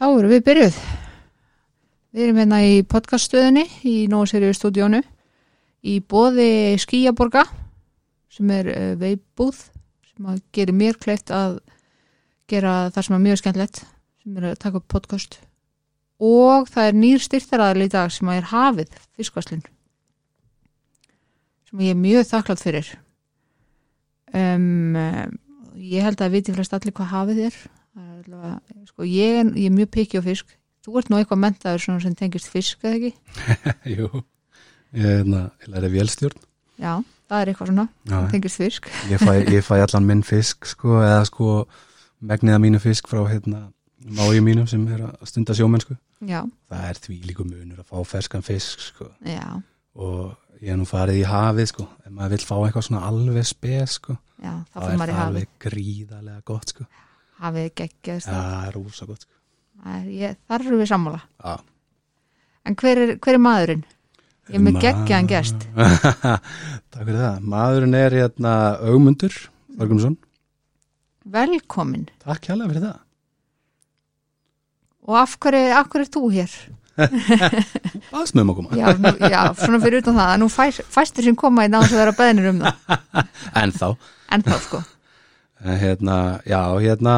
Þá erum við byrjuð. Við erum hérna í podcaststöðinni í Nóaseriðu stúdíónu í bóði Skíaborga sem er uh, veibúð sem gerir mér kleift að gera það sem er mjög skemmtilegt sem er að taka upp podcast. Og það er nýr styrtaraðal í dag sem er hafið fiskvaslinn sem ég er mjög þakklátt fyrir. Um, ég held að viti flest allir hvað hafið er allavega, sko, ég, er, ég er mjög pikki á fisk þú ert nú eitthvað mentaður sem tengist fisk eða ekki? Jú, ég er hérna, ég læri vélstjórn Já, það er eitthvað svona Já, tengist fisk ég fæ, ég fæ allan minn fisk sko, eða sko megniða mínu fisk frá hérna mági mínum sem er að stunda sjómennsku Já, það er því líku munur að fá ferskan fisk sko. já, og ég er nú farið í hafið sko. ef maður vill fá eitthvað svona alveg spes sko. já, er það hafið alveg gríðarlega gott sko. Hafið geggjast ja, það er rúsa gott sko. þar eru við sammála. Já. en hver er, hver er maðurinn? Ég er með Ma- geggjaðan gest. Takk fyrir það. Maðurinn er hérna Augmundur Þorgumsson Velkomin Takk hérlega fyrir það. Og af hverju, af hverju er þú hér? Aðsnöðum að koma. Já, nú, já svona fyrir utan það. Að nú fæs, fæstir sem koma í vera beðnir um það. En þá. En þá sko hérna, Já, hérna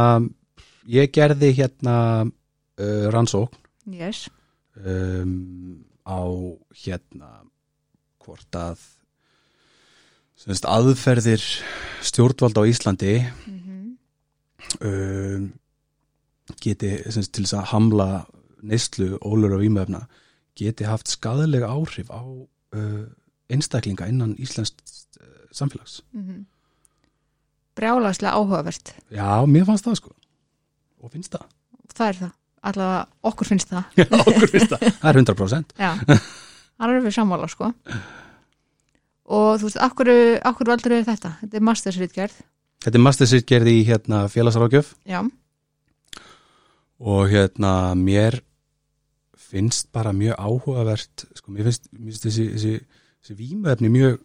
Ég gerði hérna uh, rannsókn yes. um, á hérna hvort að semst, aðferðir stjórnvald á Íslandi mm um, geti semst, til þess að hamla neyslu ólur og vímöfna geti haft skadalega áhrif á uh, einstaklinga innan Íslands uh, samfélags. -hmm. Brjálagslega áhugavert. Já, mér fannst það sko. Og finnst það. það er það, allavega okkur finnst það. Já, okkur finnst það. Það er 100%. já, það er við sammála sko. Og þú veist, akkur, akkur valdur við þetta? Þetta er mastersritgerð. Þetta er mastersýrt gerði í hérna félagsrákjöf já, og hérna mér finnst bara mjög áhugavert sko, mér finnst, mér finnst þessi, þessi, þessi vímöfni mjög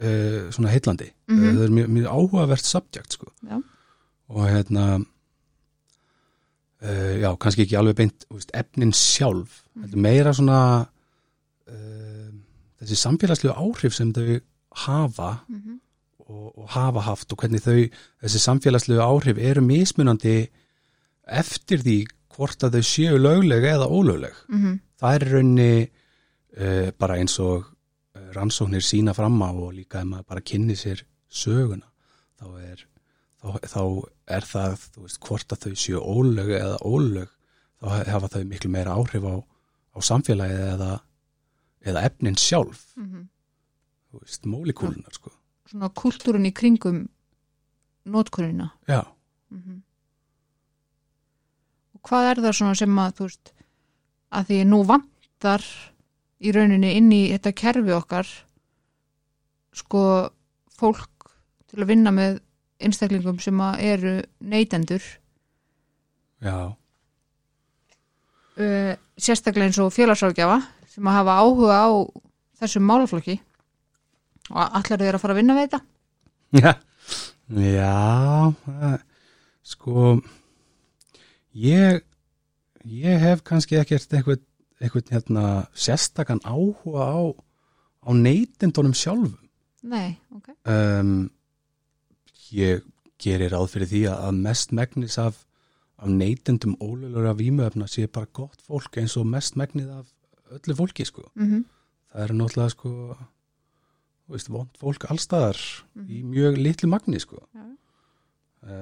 uh, svona heitlandi mm Mhm. það er mjög, mjög áhugavert subject sko. Já. og hérna uh, já, kannski ekki alveg beint veist, efnin sjálf mm. meira svona uh, þessi samfélagslegu áhrif sem þau hafa mm -hmm. og, og hafa haft og hvernig þau, þessi samfélagslegu áhrif eru mismunandi eftir því hvort að þau séu lögleg eða ólögleg. Mhm. Það er uh, bara eins og rannsóknir sína fram á og líka ef maður bara kynni sér söguna þá er, þá, þá er það veist, hvort að þau séu ólög eða ólög þá hafa þau miklu meira áhrif á, á samfélagið eða, eða efnin sjálf Mhm. þú veist, mólekúlunar sko. svona kultúrun í kringum notkunina Já. mm og hvað er það svona sem að þú veist að því nú vantar í rauninni inn í þetta kerfi okkar sko fólk til að vinna með einstaklingum sem eru neytendur. Já. uh, sérstaklega eins og félagsrákjafa sem að hafa áhuga á þessum málaflokki. Og allar þeir að fara að vinna við þetta? Já, já það- sko ég ég hef kannski ekkert einhvern, einhvern hérna sérstakann áhuga á á neytendunum sjálfum. Nei, ok. Um, ég gerir ráð fyrir því að mest megnis af, af neytendum ólögulega vímuefna sé bara gott fólk eins og mest megnið af öllu fólki sko. Mm það er náttúrulega sko veist, vond fólk allstaðar Mhm. í mjög litlu magni sko. Já.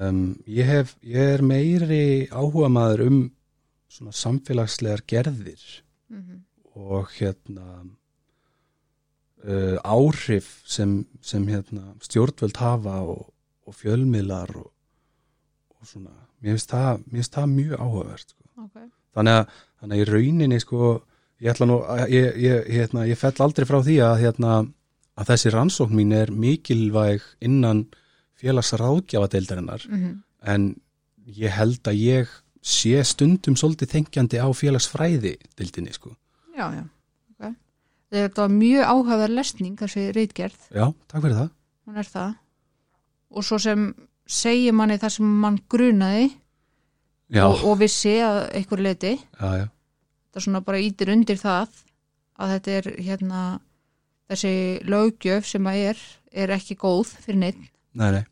um, ég hef ég er meiri áhuga maður um svona samfélagslegar gerðir -hmm. og hérna uh, áhrif sem, sem hérna stjórnvöld hafa og, og fjölmiðlar og, og svona mér finnst það, það mjög áhugavert sko. okay. þannig að, þannig að í rauninni sko, ég ætla nú ég, ég, hérna, ég fell aldrei frá því að hérna, að þessi rannsókn mín er mikilvæg innan félagsráðgjafadeildarinnar mm -hmm. en ég held að ég sé stundum svolítið þengjandi á félagsfræði deildinni sko. Já, já okay. Þetta var mjög áhugaverð lesning þessi reitgerð, Já, takk fyrir það. Hún er það. Og svo sem segir manni það sem mann grunaði og, og vissi að einhver leiti. Já, já, það svona bara ítir undir það að þetta er hérna þessi löggjöf sem að er er ekki góð fyrir neitt nei, nei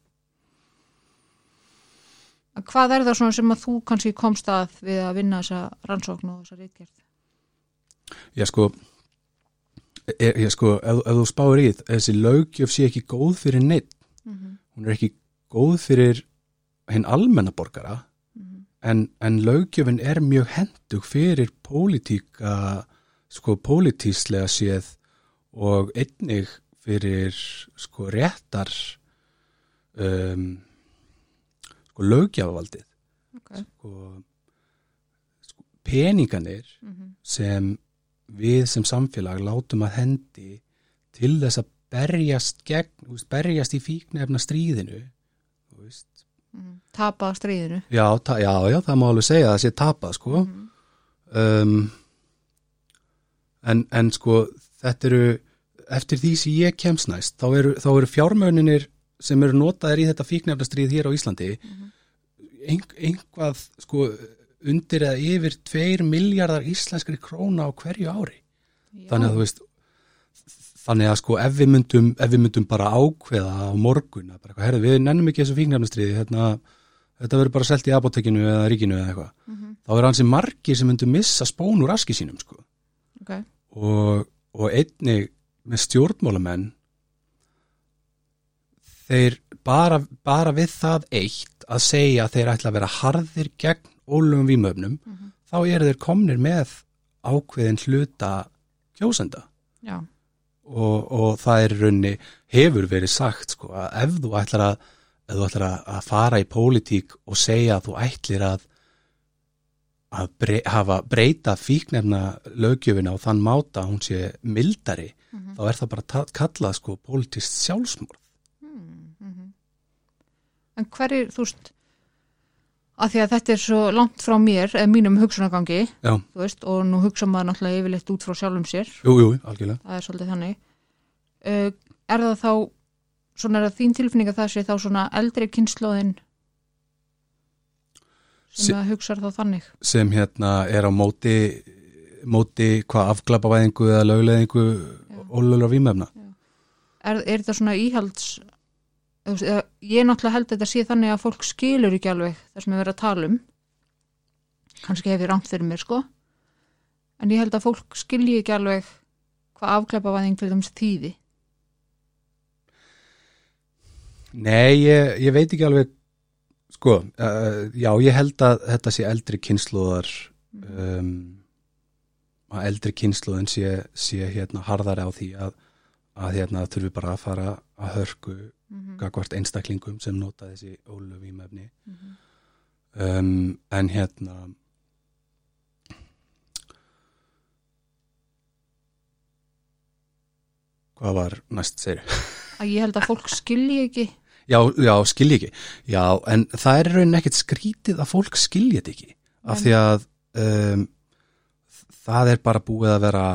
hvað er það svona sem að þú kannski komst að við að vinna þessa rannsókn og þessa reitgerð Já sko ég, ég sko, ef, ef þú spáir í það þessi löggjöf sé ekki góð fyrir neitt mm -hmm. hún er ekki góð fyrir hinn almennaborgara en, en löggjöfin er mjög hendug fyrir pólitíka sko pólitíslega séð og einnig fyrir sko réttar um, sko lögjafavaldið okay. sko, sko peninganir mm -hmm. sem við sem samfélag látum að hendi til þess að berjast gegn, veist, berjast í fíknefna stríðinu mm. tapa stríðinu Já, ta já, já, það má alveg segja að það sé tapað sko mm. um, en, en sko þetta eru eftir því sem ég kemst næst þá eru, eru fjármöninir sem eru notaðir í þetta fíknefnastríð hér á Íslandi ein, einhvað sko undir eða yfir 2 miljardar íslenskri króna á hverju ári Já. þannig að þú veist þannig að sko ef við myndum, ef við myndum bara ákveða á morgun herri, við nennum ekki þessu fíknefnastriði hérna, þetta verður bara selt í apotekinu eða ríkinu eða eitthvað Mhm. þá er hansi margir sem myndum missa spón úr aski sínum sko okay. og, og einnig með stjórnmálamenn þeir bara, bara við það eitt að segja að þeir ætla að vera harðir gegn ólögum vímöfnum Mhm. þá eru þeir komnir með ákveðin hluta kjósenda og, og það er raunni hefur verið sagt sko að ef þú ætlar að, ef þú ætlar að, fara í pólitík og segja að þú ætlir að að brey, hafa breyta fíknefna löggjöfina og þann máta að hún sé mildari Mhm. þá er það bara kallað sko mm -hmm. En hverjir, þú veist að því að þetta er svo langt frá mér eða mínum hugsunagangi veist, og nú hugsa maður náttúrulega yfirleitt út frá sjálfum sér. Jú, jú, algjörlega. Það er svolítið þannig. Uh, er það þá svona er það þín tilfinning að það sé þá svona eldri kynnslóðin sem að hugsa þá þannig? Sem hérna er á móti móti hvað afglapavæðingu eða lögleðingu ólöglega vímefna er, er þetta svona íhalds ég náttúrulega held að þetta sé þannig að fólk skilur ekki alveg það sem er verið að tala um. Kannski hef ég rangt fyrir mér sko. En ég held að fólk skilji ekki alveg hvað afkleipavæðing til dæmis þýði. Nei, ég, ég veit ekki alveg sko, uh, já, ég held að þetta sé eldri kynnslóðar um, að eldri kynnslóðin sé, sé hérna harðari á því að, að hérna þurfi bara að fara að hörku mm -hmm. einstaklingum sem nota þessi ólöfímefni Mm -hmm. um, en hérna hvað var næst segir að ég held að fólk skilji ekki Já, já, skilji ekki. Já, en það er í rauninni ekkert skrítið að fólk skilji þetta ekki. Af Nei. því að um, það er bara búið að vera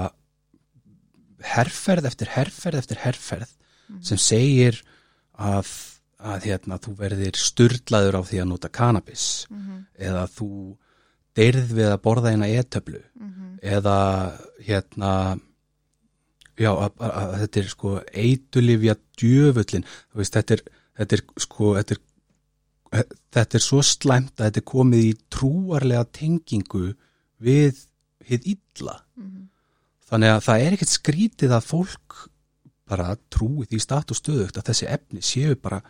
herferð eftir herferð eftir herferð Mhm. sem segir að, að hérna, þú verðir sturlaður á því að nota cannabis mm -hmm. eða þú deyrð við að borða eina e-töflu Mhm. eða hérna já, að, að, að þetta er sko eitulifja djöfullin veist, þetta er, þetta er sko þetta er, þetta er svo slæmt að þetta er komið í trúarlega tengingu við hið illa Mhm. þannig að það er ekkert skrítið að fólk bara trúið í statu stöðugt að þessi efni séu bara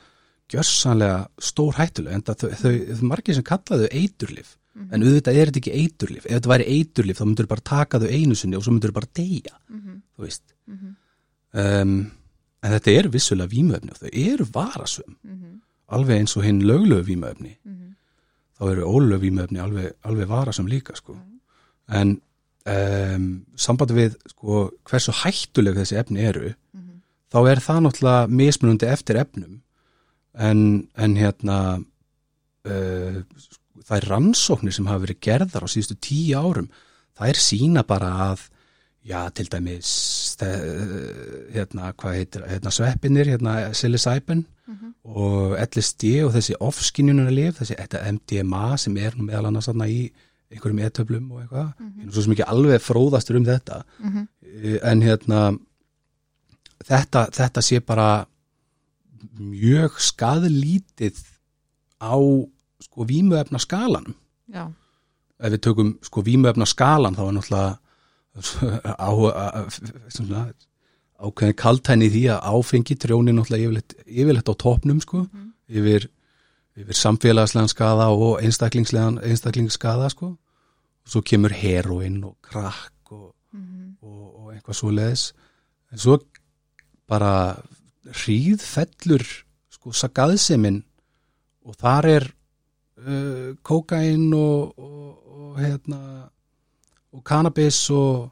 gjörsanlega stór hættuleg en það, þau, þau, þau margir sem kallaðu eiturlif Mhm. en auðvitað er þetta ekki eiturlif ef þetta væri eiturlif þá myndur bara taka þau einu sinni og svo myndur bara deyja Mhm. þú veist Mhm. um, en þetta eru vissulega vímöfni og þau eru varasum Mhm. alveg eins og hinn löglöfu vímöfni Mhm. þá eru ólöfu vímöfni alveg, alveg varasum líka sko. en um, sambandi við sko, hversu hættuleg þessi efni eru Mhm. Þá er það náttúrulega mismunandi eftir efnum. En, en hérna uh, það er rannsóknir sem hafa verið gerðar á síðustu tíu árum það er sína bara að já, til dæmis þe- hérna, hvað heitir, hérna sveppinir hérna psilocybin, og LSD og þessi off-skinjunarlif, þessi MDMA sem er nú meðal annars þarna í einhverjum etöflum og eitthvað, er nú svo sem ekki alveg fróðastur um þetta, Mhm. Eh, en hérna þetta, þetta sé bara mjög skaðlítið á sko vímuefna skalanum já, ef við tökum sko vímuefna skalan þá er náttúrulega á, ákveðin kaltæni því að áfengi trjóni náttúrulega yfirleitt, yfirleitt á topnum sko, yfir, yfir samfélagslegan skada og einstaklingslegan einstaklingsskada sko. Og svo kemur heroin og krakk og, og, og eitthvað svo leðis en svo bara hríðfellur sko sagaðseminn og þar er uh, kókain og, og, og hérna og cannabis og,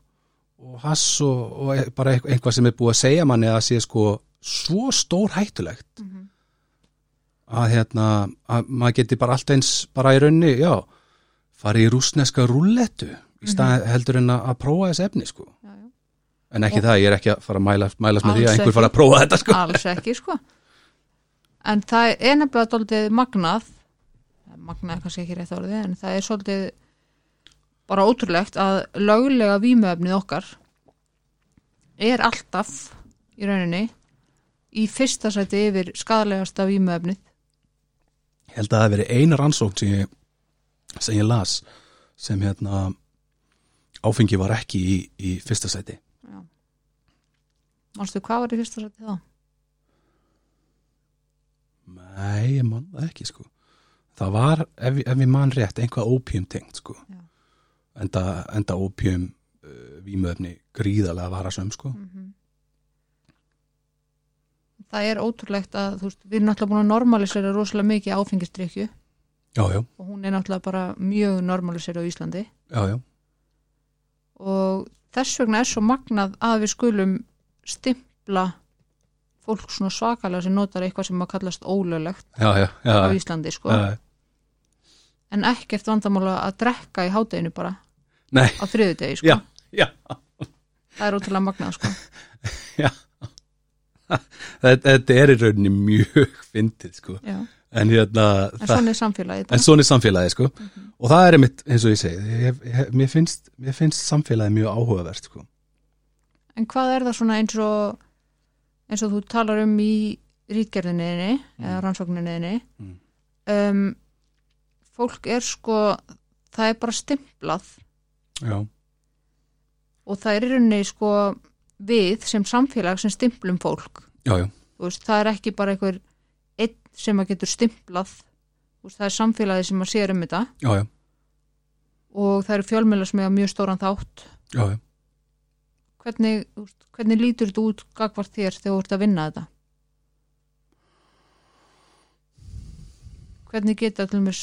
og hass og, og e- bara eitthvað sem er búið að segja manni að sé sko svo stór hættulegt. Að hérna að maður geti bara allt eins bara í raunni, já farið í rúsneska rúllettu í stað heldur en að prófa þess efni sko. Já, já. En ekki það, ég er ekki að fara að mæla, mælast með því að einhver ekki. fara að prófa þetta sko. Alls ekki sko. En það er nefnilega dóltið magnað magnað er kannski ekki rétt orðið en það er svolítið bara ótrúlegt að löglega vímuefnið okkar er alltaf í rauninni í fyrsta sæti yfir skadalegasta vímuefnið. Ég held að það hafi verið eina rannsókn sem ég, sem ég las sem hérna áfengi var ekki í, í fyrsta sæti Manstu hvað var í fyrsta sæti þá? Nei, ég man það ekki sko. Það var, ef, ef ég man rétt einhvað ópjum tengt sko. Já. enda, enda ópjum uh, vímöfni gríðarlega varasöm sko. Það er ótrúlegt að þú veist, við erum náttúrulega búin að normalisera rosalega mikið áfengistrykju og hún er náttúrulega bara mjög normalisera á Íslandi. Já, já, og þess vegna er svo magnað að við skulum stimpla fólk svona svakalega sem notar eitthvað sem að kallast ólöglegt já, já, já, á já, Íslandi sko. Já. en ekkert vandamála að drekka í hádeginu bara Nei, á þriðudegi sko. Já, já. Það er ótrúlega magnað sko. Þetta, þetta er í rauninni mjög fyndið sko. Já. En hérna en svona er samfélagið en svona er samfélagið sko. Og það er einmitt eins og ég segi ég, ég, mér, finnst, mér finnst samfélagið mjög áhugavert sko. En hvað er það svona eins og eins og þú talar um í rítgerðinniðinni eða rannsókninniðinni Mm. um, fólk er sko það er bara stimplað. Já, og það er í rauninni sko við sem samfélag sem stimplum fólk. Já, já, veist, það er ekki bara einhver einn sem að getur stimplað veist, það er samfélagi sem að sér um þetta. Já, já, og það eru fjölmjöla sem eiga mjög stóran þátt. Já, hvernig, veist, hvernig lítur þetta út gagvart þér þegar þú ert að vinna þetta? Hvernig geta til dæmis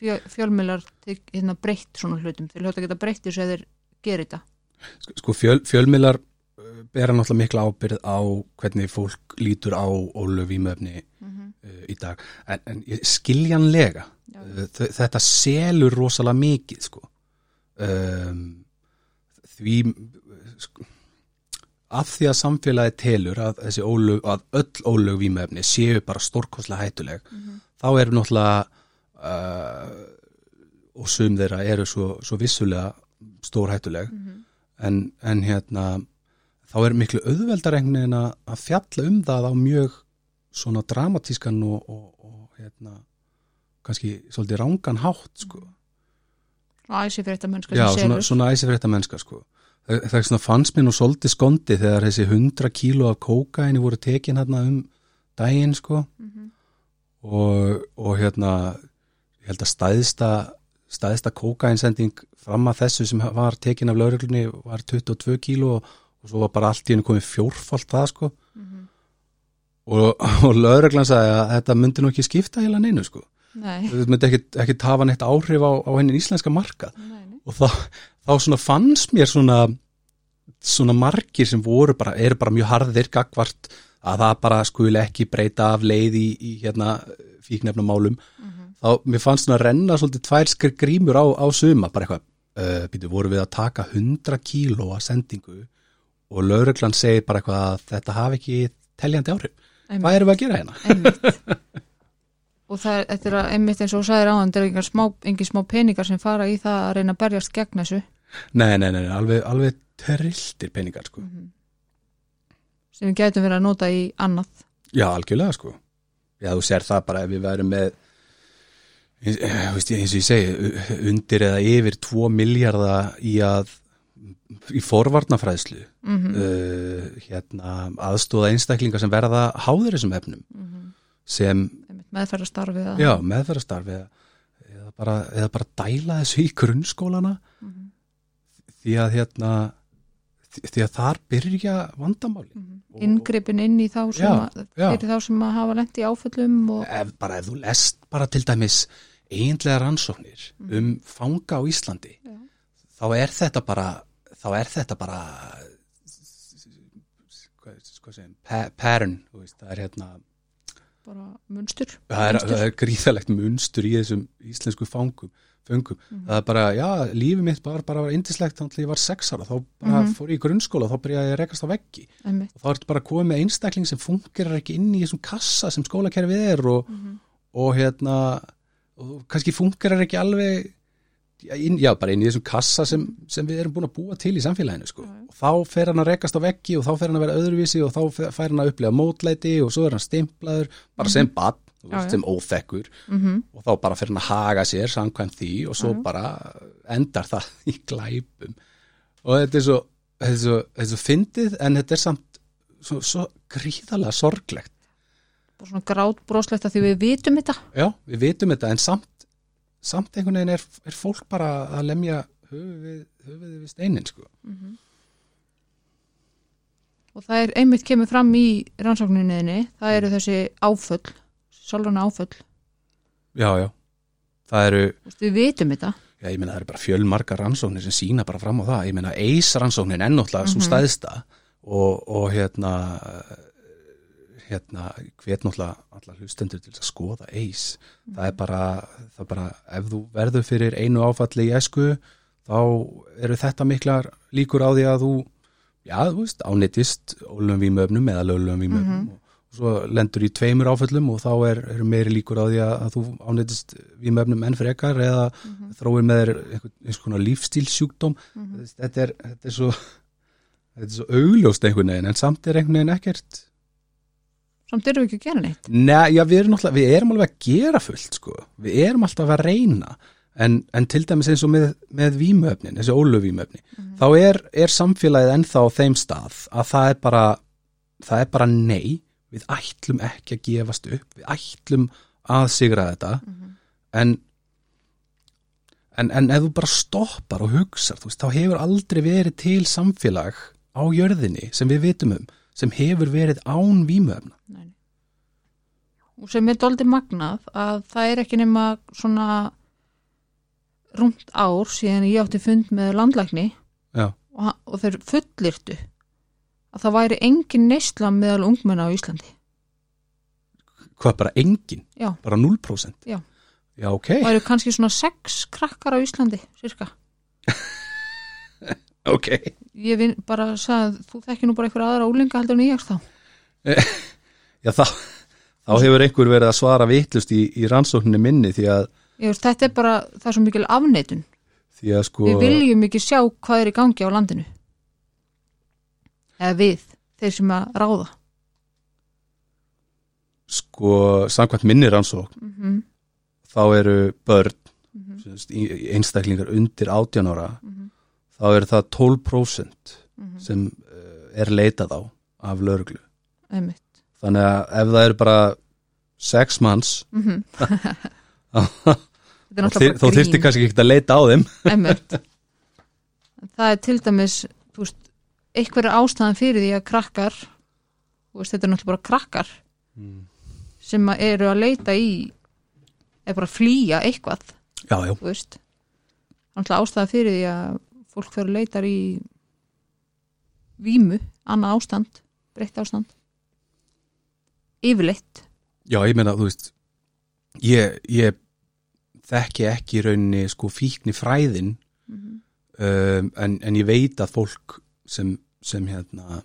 fjö, fjölmjölar hérna breytt svona hlutum? Þeir hljóta geta breytt þess að þeir gera þetta. Sko- sko fjöl, fjölmiðlar uh, bera náttúrulega mikla ábyrð á hvernig fólk lítur á ólu vímöfni mm uh, í dag. En, en skiljanlega uh, þetta selur rosalega mikið sko. Um, því sko, af því að samfélagi telur að ólög, að öll ólög vímöfni séu bara stórkostlega hættuleg þá eru náttúrulega uh, og sum þeirra eru svo, svo vissulega stórhættuleg. En, en hérna þá er miklu auðveldar einhvern veginn að fjalla um það á mjög svona dramatískan og, og, og hérna kannski svolítið rángan hátt sko. og æsi fyrir þetta mennska Já, svona, svona æsifrétta mennska sko. það, það er svona fannst mér nú svolítið skondi þegar þessi 100 kíló af kókaini voru tekin hérna um daginn sko Mhm. og, og hérna ég held að stæðsta stæðsta kókainsending fram að þessu sem var tekin af lauruglunni var 22 kíló og, og svo var bara allt í hennu komið fjórfalt það sko. Mhm. og, og lauruglan sagði að þetta myndi nú ekki skipta heila neinu sko. Nei, þetta myndi ekki, ekki hafa neitt áhrif á, á henni íslenska markað. Nei, og þá, þá svona fannst mér svona svona margir sem voru bara, eru bara mjög harðir gagvart að það bara skuli ekki breyta af leið í, í hérna fíknefnamálum þá mér fannst svona að renna svolítið tvær skr grímur á, á suma bara eitthvað, uh, býtu, voru við að taka 100 kíló að sendingu og lauruglan segir bara eitthvað að þetta hafi ekki teljandi áhrif einmitt, hvað erum við að gera hérna? einmitt. og það er, þetta er að, einmitt eins og þú sagðir áðan, þetta er engin smá, engin smá peningar sem fara í það að reyna að berjast gegn þessu Nei, nei, nei, alveg, alveg trilltir peningar sko. sem við gætum verið að nota í annað Já, algjörlega sko Já, þú sér það bara ef við værum með eins, eh, eins og ég segi undir eða yfir 2 miljardar í að í forvarnafræðslu mm uh, hérna, aðstóða einstaklinga sem verða háður þessum efnum sem, meðferðarstarfi eða- já, meðferðastarfi eða, bara, eða bara dæla þessu í grunnskólana. Því að hérna því, að þar byrja vandamáli Og- inngripin inn í þá sem Já, að, já. fyrir þá sem að hafa lent í áföllum og ef, bara ef þú lest bara til dæmis eiginlega rannsóknir um fanga á Íslandi Já. þá er þetta bara þá er þetta bara hvað, hvað segum pa pattern, þú veist, það er hérna bara munstur. Það er, það er gríðalegt munstur í þessum íslensku fangum föngum, það er bara, já, lífið mitt bara, bara var indislegt þannig að ég var sex ára, þá bara Mhm. fór ég í grunnskóla, þá byrjaði ég að rekast á veggi. Einmitt, og þá ertu bara komið með einstakling sem fungerar ekki inn í þessum kassa sem skólakerfið er og, og hérna og kannski fungerar ekki alveg inn, já, bara inn í þessum kassa sem, sem við erum búin að búa til í samfélaginu sko. og þá fer hann að rekast á veggi og þá fer hann að vera öðruvísi og þá fer- hann að upplega mótlæti og svo er hann stimplaður bara sem badn, þú Já, veist, já. sem óþekkur. Mm og þá bara fer hann að haga sér samkvæmt því og svo já. bara endar það í glæpum. Og þetta er svo þetta er svo, þetta er svo fyndið en þetta er samt svo, svo gríðalega sorglegt. Bara svona grátbroslegt að því við vitum þetta. Já, við vitum þetta en samt samt einhvern veginn er, er fólk bara að lemja höfuðið höfuð við steinin sko. Og það er einmitt kemur fram í rannsókninniðinni, það eru þessi áföll sálrana áföll, já, já, það eru veist, við vitum þetta. Já, ég meina það eru bara fjölmargar rannsóknir sem sína bara fram á það, ég meina eis rannsóknin er náttúrulega svo stæðsta og, og hérna hérna, hvet náttúrulega allar hlustendur til að skoða eis það er bara, það er bara ef þú verður fyrir einu áfalli í esku þá eru þetta miklar líkur á því að þú já, þú veist, ánýttist ólum vímöfnum eða lögum vímöfnum og, og svo lendur í tveimur áföllum og þá er, eru meiri líkur á því að, að þú ánýttist vímöfnum enn frekar eða þróir með þér einhvern, einhvern konar lífstílsjúkdóm. Þetta, er, þetta er svo þetta er svo augljóst einhvern veginn en samt er einhvern veginn ekkert samt erum við ekki að gera neitt. Nei, já, við erum, við erum alveg að gera fullt sko. við erum alltaf að reyna. En, en til dæmis eins og með, með vímöfnin, þessi óluvímöfni þá er, er samfélagið ennþá á þeim stað að það er bara það er bara nei, við ætlum ekki að gefast upp, við ætlum að sigra þetta. En, en en ef þú bara stoppar og veist, þá hefur aldrei verið til samfélag á jörðinni sem við vitum um, sem hefur verið án vímöfna Nei. og sem er dóldi magnað að það er ekki nema svona rúmt ár síðan ég átti fund með landlækni og, og þeir fullirtu að það væri engin neysla meðal ungmenna á Íslandi. Hvað bara engin, já, bara 0% Já. Já, ok, það eru kannski svona sex krakkar á Íslandi, cirka ok ég vin, bara sagði, þú þekki nú bara einhverja aðra úlinga heldur en ég þá? Já, þá, þá hefur einhver verið að svara vitlust í, í rannsókninni minni því að, ég þetta er bara, það er svo mikil afneitun. því að sko við viljum ekki sjá hvað er í gangi á landinu. Eða við, þeir sem að ráða. Sko, samkvæmt minni rannsókn mm -hmm. þá eru börn í- í einstaklingar undir 18 ára Mhm. Þá eru það 12% Mhm. sem uh, er leitað á af einmitt. Þannig að ef það eru bara sex manns mm er þyr- þá grín. kannski ekki að leita á þeim. Það er til dæmis veist, einhver er ástæðan fyrir því að krakkar veist, þetta er náttúrulega bara krakkar sem að eru að leita í eða bara flýja eitthvað Já, já, veist. Náttúrulega ástæðan fyrir því að fólk fyrir leitar í vímu, annað ástand breytt ástand. Yfirleitt. Já, ég meina, þú veist ég, ég þekki ekki í rauninni sko fíkni fræðin Mhm. um, en, en ég veit að fólk sem, sem hérna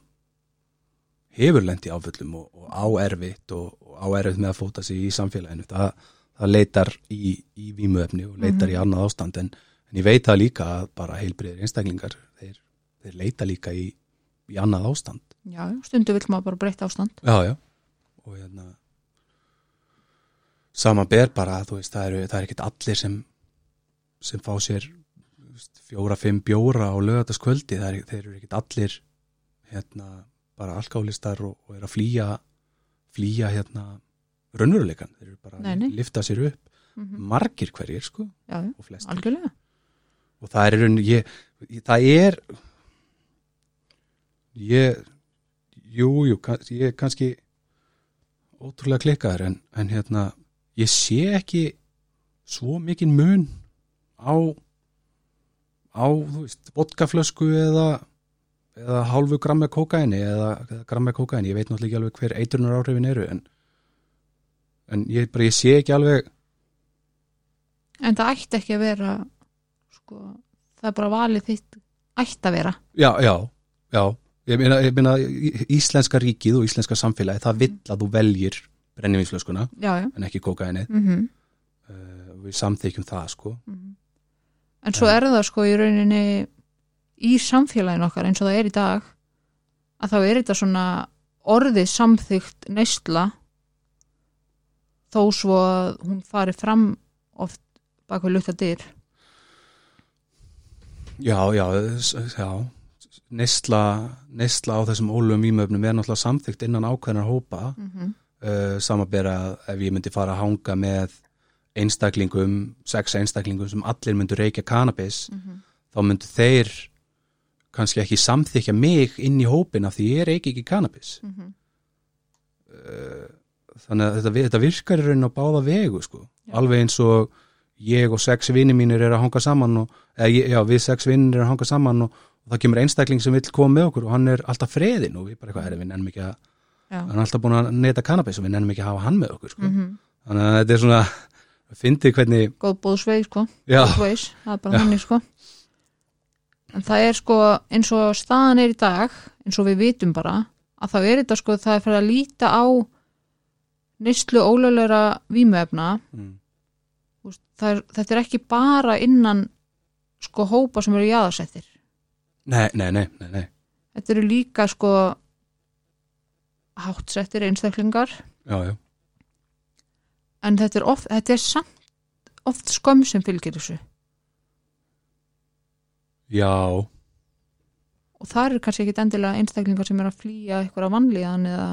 hefur lent í áföllum og, og á erfitt og, og á erfitt með að fóta sig í samfélaginu það, það leitar í, í vímuefni og leitar í annað ástand en, en ég veit það líka að bara heilbriðir einstaklingar þeir, þeir leita líka í, í annað ástand. Já, stundu vill maður bara breytta ástand. Já, já. Og hérna saman ber bara þú veist, það eru, það er ekkert allir sem sem fá sér þú veist, fjóra, fimm bjóra á lögataskvöldi er, þeir eru ekkert allir hérna, bara alkálistar og, og er að flýja flýja hérna raunveruleikan, þeir eru bara að lifta sér upp mm margir hverjir sko. Já, og flest algjörlega og það er rauninni ég, það er ég jú, jú, ég er kannski ótrúlega klikkaður en, en hérna, ég sé ekki svo mikinn mun á á, þú veist, vodkaflösku eða eða hálfu grammi kókaini eða, eða grammi kókaini, ég veit náttúrulega ekki alveg hver eitrunar áhrifin eru en, en ég, bara, ég sé ekki alveg en það ætti ekki að vera sko, það er bara valið þitt ætti að vera. Já, já, já. Ég meina, ég meina íslenska ríkið og íslenska samfélagi, það vill að þú veljir brennivínsflöskuna en ekki kókainið mm uh, við samþykjum það sko. En svo er það sko í rauninni í samfélaginu okkar eins og það er í dag að þá er þetta svona orðið samþygt neysla þó svo að hún fari fram oft bak við lukta dyr Já, já, já neysla, neysla á þessum ólum ímöfnum er náttúrulega samþykt innan ákveðnar hópa mm -hmm. uh, samabera ef ég myndi fara að hanga með einstaklingum, sex einstaklingum sem allir myndu reykja kannabis þá myndu þeir kannski ekki samþykja mig inn í hópin af því ég reyki ekki kannabis Mhm. þannig að þetta, þetta virkar í raunin á báða vegu sko. Já. alveg eins og ég og sex vinni mínir er að hanga saman og, eða, já, við sex vinnir er að hanga saman og, og það kemur einstakling sem vill koma með okkur og hann er alltaf freðin og við bara eitthvað, "Herra, við nennum ekki að já. Hann er alltaf búin að neta kannabis og við nennum ekki að hafa hann með okkur sko. mm þannig að þetta er svona fyndið hvernig, góð bóðsveig sko. Ways, það er bara þannig sko. En það er sko eins og staðan er í dag eins og við vitum bara að þá er þetta sko það er fyrir að líta á nýstlu ólöfleira vímuefna mm, það er, þetta er ekki bara innan sko hópa sem eru jáðarsettir nei, nei, nei, nei, nei. þetta eru líka sko háttsettir einstaklingar. Já, já, en þetta er, oft, þetta er samt oft skömm sem fylgir þessu. Já. Og það eru kannski ekki endilega einstaklingar sem eru að flýja eitthvað vanlíðan eða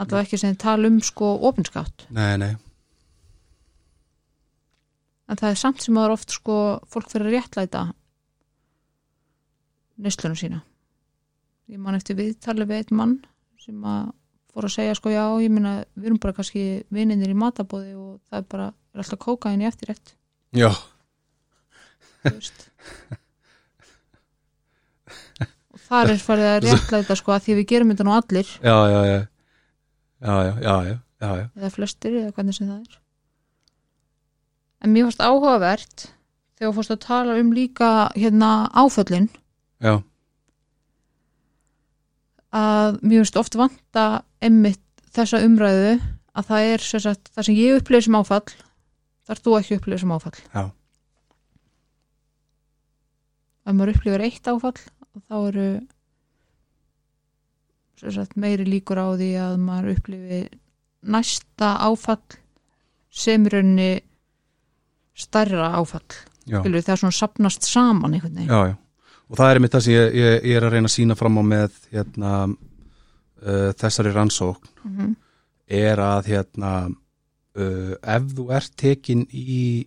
allavega ekki sem tala um sko opinskátt. Nei, nei, en það er samt sem er oft sko fólk fyrir að réttlæta neyslunum sína. Ég man eftir viðtali við einn mann sem að fór að segja sko já, ég meina við erum bara kannski vininir í matabóði og það er bara er alltaf kókain í eftirrætt já, og þar er farið að réttlæta sko að því við gerum þetta nú allir. Já, já. Já, já, já, já, já, já. eða flestir eða hvernig sem það er en mér fannst áhugavert þegar fórst að tala um líka hérna áföllin já. að mér finnst oft vanta emmitt þessa umræðu að það er sem sagt, það sem ég upplifir sem áfall þar þú ekki upplifir sem áfall Já. ef maður upplifir eitt áfall þá eru sem sagt, meiri líkur á því að maður upplifi næsta áfall sem í stærra áfall. Skilur, það er svona sapnast saman einhvern veginn já, já. og það er einmitt það sem ég, ég, ég er að reyna að sína fram á með hérna, uh, þessari rannsókn Mhm. er að hérna, uh, ef þú ert tekin í,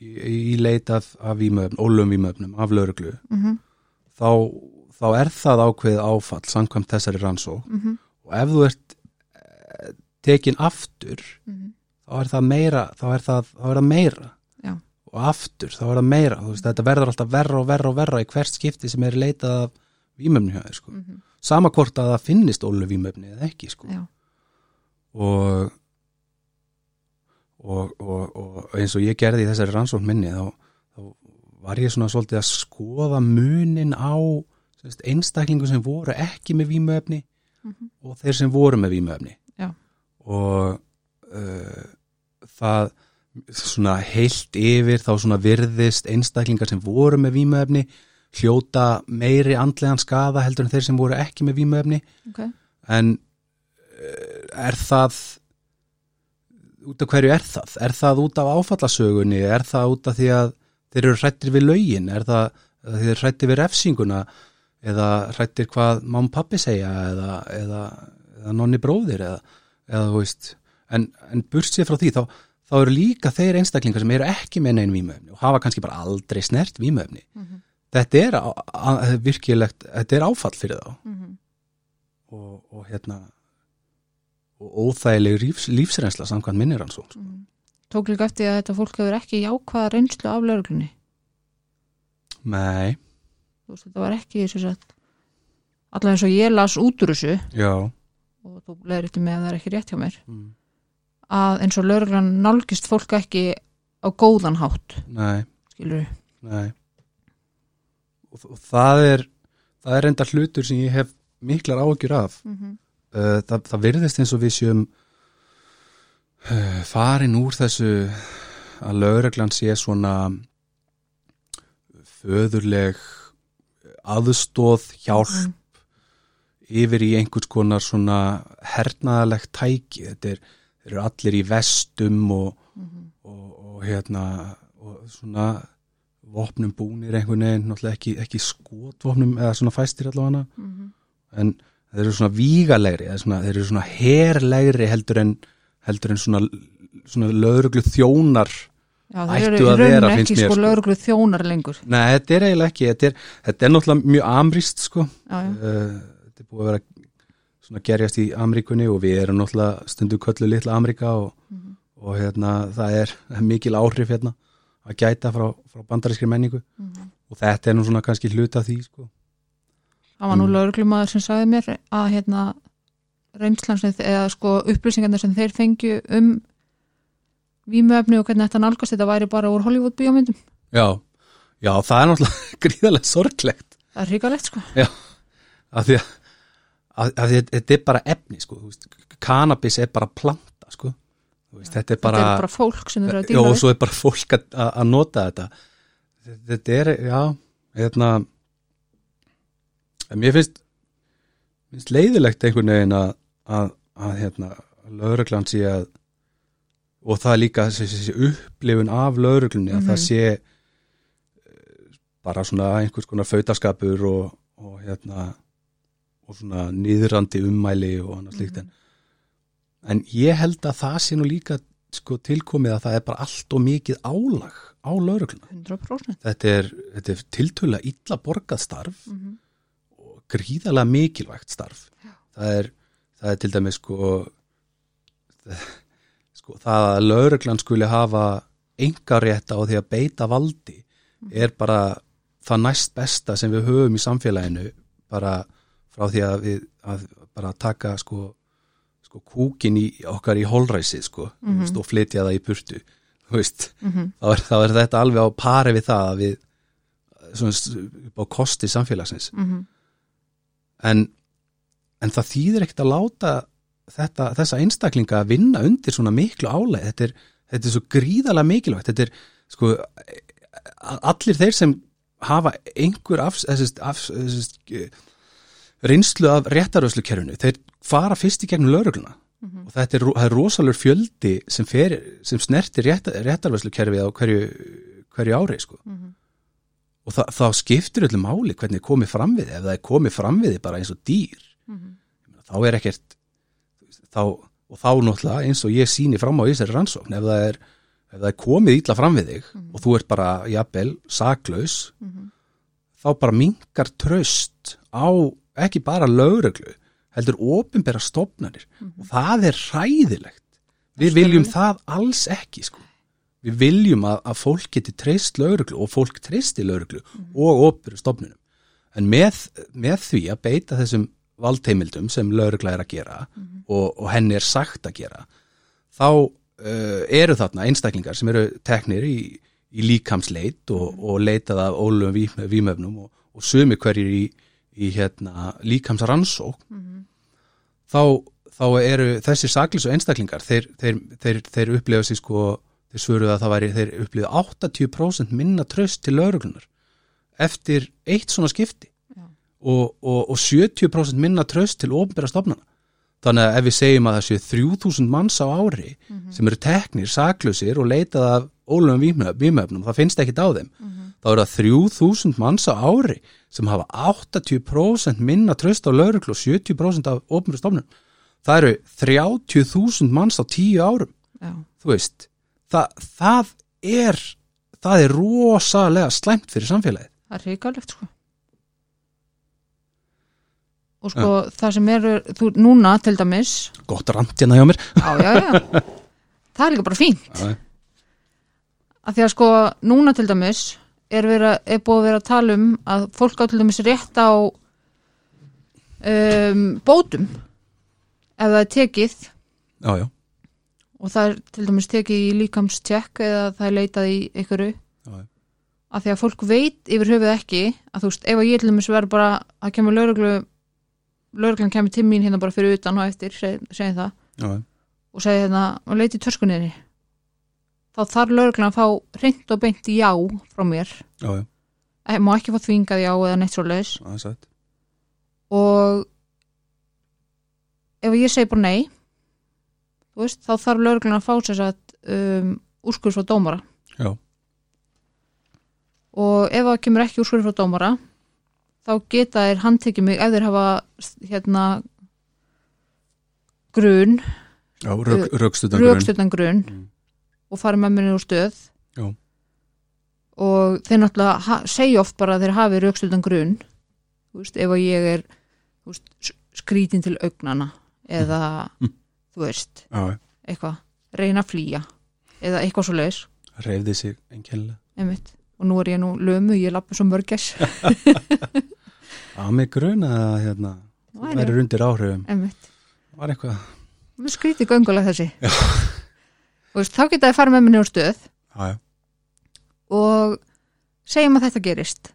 í, í leit af, vímöfnum, ólum vímöfnum af lauruglu, Mhm, þá, þá er það ákveðið áfall samkvæmt þessari rannsókn mhm, og ef þú ert eh, tekin aftur mhm. þá er það meira þá er það, þá er það meira. Og aftur þá er það meira veist, þetta verður alltaf verra og verra og verra í hvert skipti sem er leitað af vímöfni hjá þér sko. Mhm. sama hvort að það finnist ólu vímöfni eða ekki sko. Og, og, og, og eins og ég gerði í þessari rannsókn minni þá, þá var ég svona svolítið að skoða munin á sérst, einstaklingum sem voru ekki með vímöfni Mhm. og þeir sem voru með vímöfni Já. og uh, það svona heilt yfir þá svona virðist einstaklingar sem voru með vímöfni hljóta meiri andlegan skaða heldur en þeir sem voru ekki með vímöfni ok, en uh, er það út af hverju er það? Er það út af áfallasögunni? Er það út af því að þeir eru hrættir við lögin? Er það að þeir eru hrættir við refsinguna? Eða hrættir hvað mám pappi segja? Eða, eða, eða nonni bróðir? Eða, eða þú veist en, en bursið frá því þá, þá eru líka þeir einstaklingar sem eru ekki með neinn vímöfni og hafa kannski bara aldrei snert vímöfni Mhm. þetta er virkilegt þetta er áfall fyrir þá Mhm. og, og hérna og óþægileg lífs, lífsreynsla samkvæmt minnir hans Mhm. tók líka eftir að þetta fólk hefur ekki jákvæða reynslu af lauruglunni Nei, þú veist, þetta var ekki allavega eins og ég las út úr þessu já og þú leður þetta með að það er ekki rétt hjá mér mm. Að eins og lauruglan nálgist fólk ekki á góðan hátt. Nei, skilur nei. Og, og það er það er enda hlutur sem ég hef miklar áhugjur af. Mm -hmm. það, það virðist eins og við séum uh, farin úr þessu að lögreglan sé svona föðurleg aðstóð, hjálp Mhm. yfir í einhvers konar svona hernaðalegt tæki. Þetta er, þeir eru allir í vestum og, Mhm. og, og hérna og svona vopnum búnir einhvern veginn, náttúrulega ekki, ekki skotvopnum eða svona fæstir allavega Mhm. en þeir eru svona vígalegri eða svona, þeir eru svona herlegri heldur en heldur en svona, svona lögreglu þjónar Já, þeir eru í finnst ekki sko sko. lauruglu þjónar lengur Nei, þetta er eiginlega ekki þetta er, þetta er náttúrulega mjög amrist sko já, já. uh, þetta er búið að vera svona gerjast í Ameríkunni og við erum náttúrulega stundu köllu litla Ameríka og, Mhm. og hérna það er mikil áhrif hérna að gæta frá, frá bandarískri menningu. Mhm. og þetta er nú svona kannski hluta því sko. Það var nú Mm. lauruglumadur sem sagði mér að hérna reynslan sem, eða sko upplýsingarnir sem þeir fengju um vímuefni og hvernig þetta nálgast þetta væri bara úr Hollywood bíómyndum. Já, já það er náttúrulega gríðarlega sorglegt. Það er hrikalegt sko. Af því að, að, þetta er bara efni sko, cannabis er bara planta sko, veist, þetta er bara, þetta er bara fólk sem eru að díla og við svo er bara fólk að, að nota þetta. Þetta, er, já hérna mér finnst finnst leiðilegt einhvern veginn að, að, að hérna, lögreglan sé að og það er líka þessi, upplifun af lögreglunni að það Mhm. sé eh, bara svona einhvers konar fautaskapur og, og hérna og svona niðrandi ummæli og annað slíkt en, en ég held að það sé nú líka sko tilkomið að það er bara allt og mikið álag á laurugluna 100% þetta er, þetta er tiltölulega illa borgað starf mm -hmm. og gríðarlega mikilvægt starf. Það er, það er til dæmis sko, sko það að lauruglan skuli hafa enga rétt á því að beita valdi er bara það næst besta sem við höfum í samfélaginu bara frá því að við að bara taka sko, sko kúkin í okkar í holræsið sko mm Mhm. og flytja það í burtu Mm -hmm. þá er, þá er þetta alveg á pari við það að við svona, á kosti samfélagsins. Mm en, en það þýðir ekkert að láta þetta, þessa einstaklinga að vinna undir svona miklu áleið þetta er, þetta er svo gríðalega mikilvægt. Þetta er sko allir þeir sem hafa einhver af, af, þessi, reynslu af réttaröðslukerfinu þeir fara fyrst í gegnum laurugluna Mhm. og þetta er, er rosalur fjöldi sem, fer, sem snertir réttar, réttaröðslukerfið á hverju, hverju ári sko Mhm. og það, þá skiptir öllu máli hvernig komið fram við ef það er komið fram við bara eins og dýr Mhm. þá er ekkert þá, og þá náttúrulega eins og ég síni fram á þessari rannsókn ef það er, ef það er komið ítla fram við þig og þú ert bara jafnvel saklaus Mhm. þá bara minkar tröst á ekki bara lögreglu heldur opinbera stofnanir. Og það er hræðilegt. Við viljum það alls ekki sko. við viljum að, að fólk geti treyst lögreglu og fólk treysti lögreglu og opinbera stofnunum. En með, með því að beita þessum valdheimildum sem lögregla er að gera og, og henni er sagt að gera þá uh, eru þarna einstaklingar sem eru teknir í, í líkamsleit og, og leitað af ólum vímöfnum og, og sumi hverjir í, í hérna líkamsrannsók Mhm. þá, þá eru þessi saklísu einstaklingar þeir, þeir, þeir, þeir upplifa sér sko þeir svöruðu að það væri, þeir upplifa 80% minna tröst til lauruglunar eftir eitt svona skipti Já. og, og, og 70% minna tröst til ofnbæra stofnana þannig að ef við segjum að það séu 3000 manns á ári sem eru teknir, saklusir og leitað af ólöfum vímöfnum, það finnst ekkit á þeim. Þá eru það 3000 manns á ári sem hafa 80% minna tröst á lauruglu og 70% af ofnbæra stofnunum. Það eru 30.000 manns á 10 árum. Já. þú veist, það, það er það er rosalega slæmt fyrir samfélagið. Það er ríkalegt sko. Og sko það sem er, þú núna til dæmis, gott rand hérna hjá mér. Já, já, já, það er líka bara fínt. Af því að sko núna til dæmis er, vera, er búið að vera að tala um að fólk á til dæmis rétt á um, bótum ef það er tekið. Já, já, og það er til dæmis tekið í líkamstjekk eða það er leitað í einhverju. Að því að fólk veit yfir höfuð ekki að þú veist, ef að ég til dæmis verður bara að kemur lauruglu lauruglan kemur til mín hérna bara fyrir utan og eftir seg, segjum það. Já, og segi hérna og leiti törskunniðni þá þarf lauruglan að fá reynd og beint já frá mér. Já, já. Eh, má ekki fá þvingað já eða neitt svo sætt og ef ég segi bara nei veist, þá þarf lauruglan að fá sér satt um, úrskurð frá dómara. Já, og ef það kemur ekki úrskurð frá dómara þá geta þeir handtekið mig ef þeir hafa hérna grun, rökstudan grunn rökstöldan grun. Mm. Og fara með minni úr stöð. Já. og þeir náttúrulega segja oft bara að þeir hafi rökstöldan grun. Þú veist, ef að ég er veist, skrítin til augnana eða Mm. þú veist, já, já. eitthvað reyna að flýja eða eitthvað svo leis reyfði sig einmitt. og nú er ég nú lömu, ég lappi svo mörgess að mig gruna hérna það verður undir áhrifum. Einmitt. Var eitthvað Mér skrítið göngulega þessi og þá geta þið fara með minni úr stöð. Já, og segjum að þetta gerist.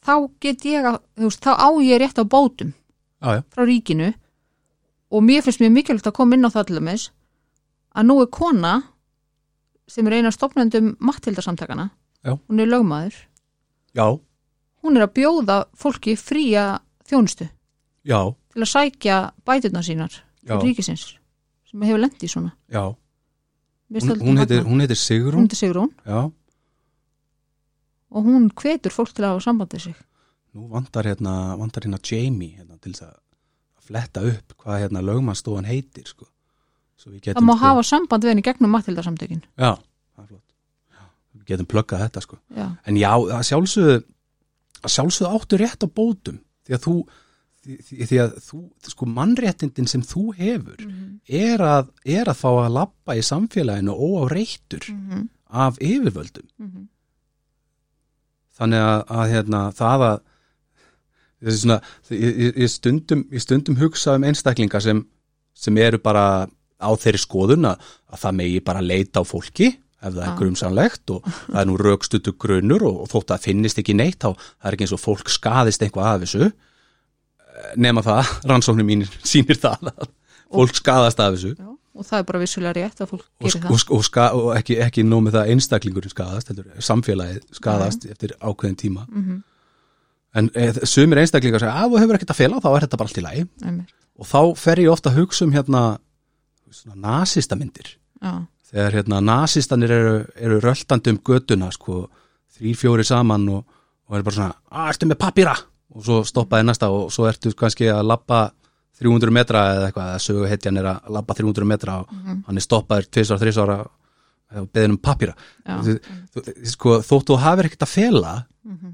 Þá get ég að, veist, þá á ég rétt á bótum já, frá ríkinu. Og mér finnst mér mikilvægt að koma inn á það til dæmis að nú er kona sem er eina stofnendum mattildarsamtakana Já. hún er lögmaður. Já, hún er að bjóða fólki fría þjónustu já, til að sækja bæturnar sínar já, til ríkisins sem hefur lent í svona. Já. Hún, það hún, heitir, magnað. hún heitir Sigrún. Heitir Sigrún. Já, og hún hvetur fólk til að hafa sambandið sig. Nú vantar hérna vantar hérna Jamie hérna, til þess að fletta upp hvað hérna lögmannstofan heitir sko. Svo við það getum má sko, hafa samband við henni gegnum mattildarsamtökin já, það er flott. Já, við getum pluggað þetta sko. Já, En já, að sjálfsögðu að sjálfsögðu áttu rétt á bótum því að þú því, því, að þú, sko mannréttindin sem þú hefur er, að, er að fá að labba í samfélaginu óáreittur Mhm. af yfirvöldum Mhm. þannig að, að hérna, það að svona, ég, ég, stundum, ég stundum hugsa um einstaklinga sem, sem eru bara á þeirri skoðun að, að það megi bara leita á fólki ef það er Já. grumsanlegt og það er nú raukstutu grunur og, og þótt að finnist ekki neitt þá er ekki eins og fólk skaðist eitthvað af þessu nema það, rannsóknir mín sýnir það að fólk skaðast af þessu. Já, og það er bara vissulega rétt að fólk og, gerir og, það. og, ska, og ekki, ekki nómið það einstaklingurinn skaðast, heldur samfélagið skaðast eftir ákveðin tíma. Mhm, en e, sumir einstaklingar segja að þú hefur ekkert að fela þá er þetta bara allt í lagi. Einmitt. og þá fer ég ofta að hugsa um hérna svona nasistamyndir. Já, þegar hérna nasistanir eru, eru röltandi um götuna sko, þrýr fjóri saman og, og er bara svona, að ertu með pappíra og svo stoppaði næsta og svo ertu kannski að labba 300 metra eða eitthvað, eða sögu heitjan er að labba 300 metra og hann er stoppaður tvisar, þrisar og beðin um þú, sko, þóttu þú hafir ekkert að fela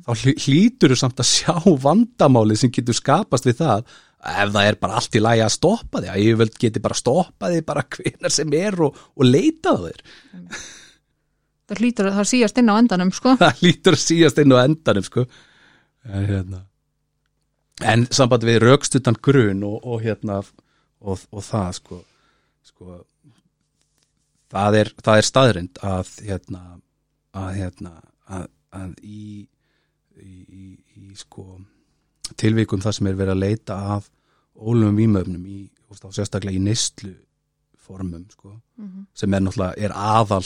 þá hlý- hlýtur þú samt að sjá vandamálið sem getur skapast við það ef það er bara allt í lagi að stoppa þig að vel geti bara stoppa þig bara hvenar sem er og, og leita þér það hlýtur að það síast inn á endanum sko. það hlýtur að síast inn á endanum sko. en, hérna. En samband við raukstutan grun og, og hérna og, og það sko, sko það er, það er staðrind að hérna að hérna að, að í, í, í, í sko tilvikum það sem er verið að leita að ólum vímöfnum í, sérstaklega í neyslu formum sko, Mhm. sem er náttúrulega er aðal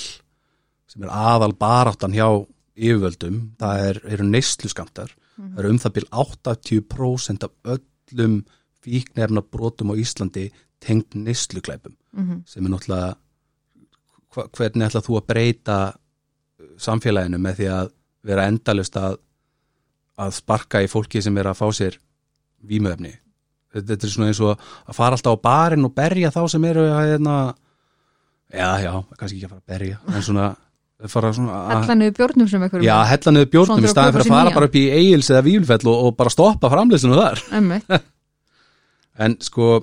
sem er aðal baráttan hjá yfirvöldum, það er, eru neyslu skamtar, það eru um það byrj 80% af öllum fíknefna brotum á Íslandi tengd neysluklæpum Mhm. sem er náttúrulega hva, hvernig ætlað þú að breyta uh, samfélaginu með því að vera endalust að, að sparka í fólki sem er að fá sér vímöfni þetta, þetta er svona eins og að fara alltaf á barinn og berja þá sem eru að hérna, já, já, kannski ekki að fara að berja en svona, fara svona að, Hella niður bjórnum sem ekkur já, hella niður bjórnum í staðin fyrir að fara bara upp í Egils eða Vílfell og, og bara stoppa framlýsinu þar. En sko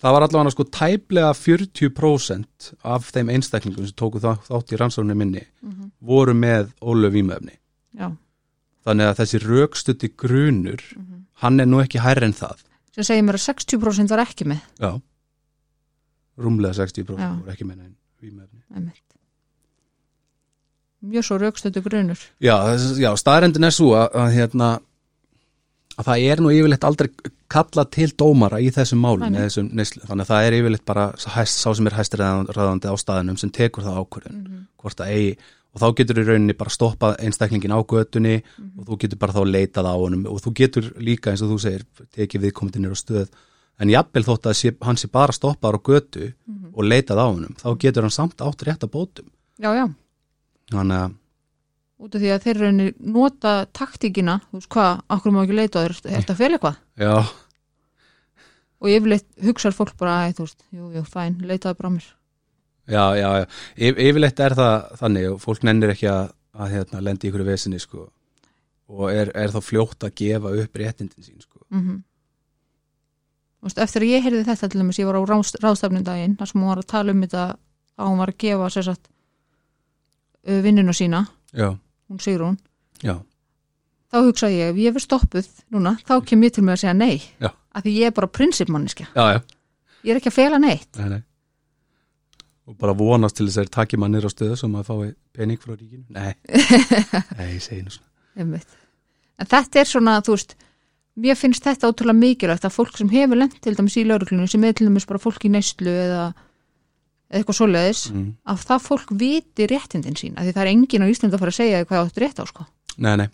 það var allavega sko tæplega 40% af þeim einstaklingum sem tóku þá, þátt í rannsóknir minni Mhm. voru með ólu vímöfni Já, þannig að þessi rökstutti grunur Mhm. hann er nú ekki hærri en það. Sem segir mér að 60% var ekki með. Já. Rúmlega 60% Já. voru ekki með vímöfni Einmitt. Mjög svo raukstötu grunur. Já, já staðrendin er svo að, að hérna að það er nú yfirleitt aldrei kalla til dómara í þessum neyslu, þannig að það er yfirleitt bara hæst, sá sem er hæstræðandi á staðinum sem tekur það ákvörðun Mhm. hvort það eigi. Og þá getur í rauninni bara stoppað einstaklingin á götunni og þú getur bara þá leitað á honum. Og þú getur líka eins og þú segir tekið viðkomandi nýr á stöð. En jafnvel þótt að sé, hann sé bara stoppaður á götu og leitað á honum þá getur hann samt átt rétt að bótum. Já, já, þannig að út af því að þeir raunir nota taktíkina, þú veist hvað, okkur má ekki leita er þetta fel eitthvað? já, Og yfirleitt hugsar fólk bara, þú veist, jú, jú, fæn, leitaði bara mér. já, já, já. Yf, yfirleitt er það þannig og fólk nennir ekki að, að hérna, lendi í ykkur vesinni sko og er, er þá fljótt að gefa upp réttindin sín sko Mm Þú veist, eftir að ég heyrði þetta til dæmis, ég var á ráðstafnum daginn, þar sem hún var að tala um þetta að hún var að gefa sér satt vinnuna sína, já, hún Sigrún, já, þá hugsaði ég, ef ég verð stoppuð núna, þá kem ég til mig að segja nei, Já. af því ég er bara já ég er ekki að fela neitt. nei, nei. og bara vonast til þess að þeir taki mann nýr á stöðu sem að fái pening frá ríkinu. Nei, nei, ég segi nú svona. En þetta er svona, þú veist, mér finnst þetta ótrúlega mikilvægt að fólk sem hefur lent til dæmis í lauruglunum, sem er til dæmis bara fólk í neyslu eða, eitthvað svoleiðis, mm. að það fólk viti réttindin sín, af því það er engin á Íslandi að fara að segja hvað áttu rétt á, sko. nei, nei,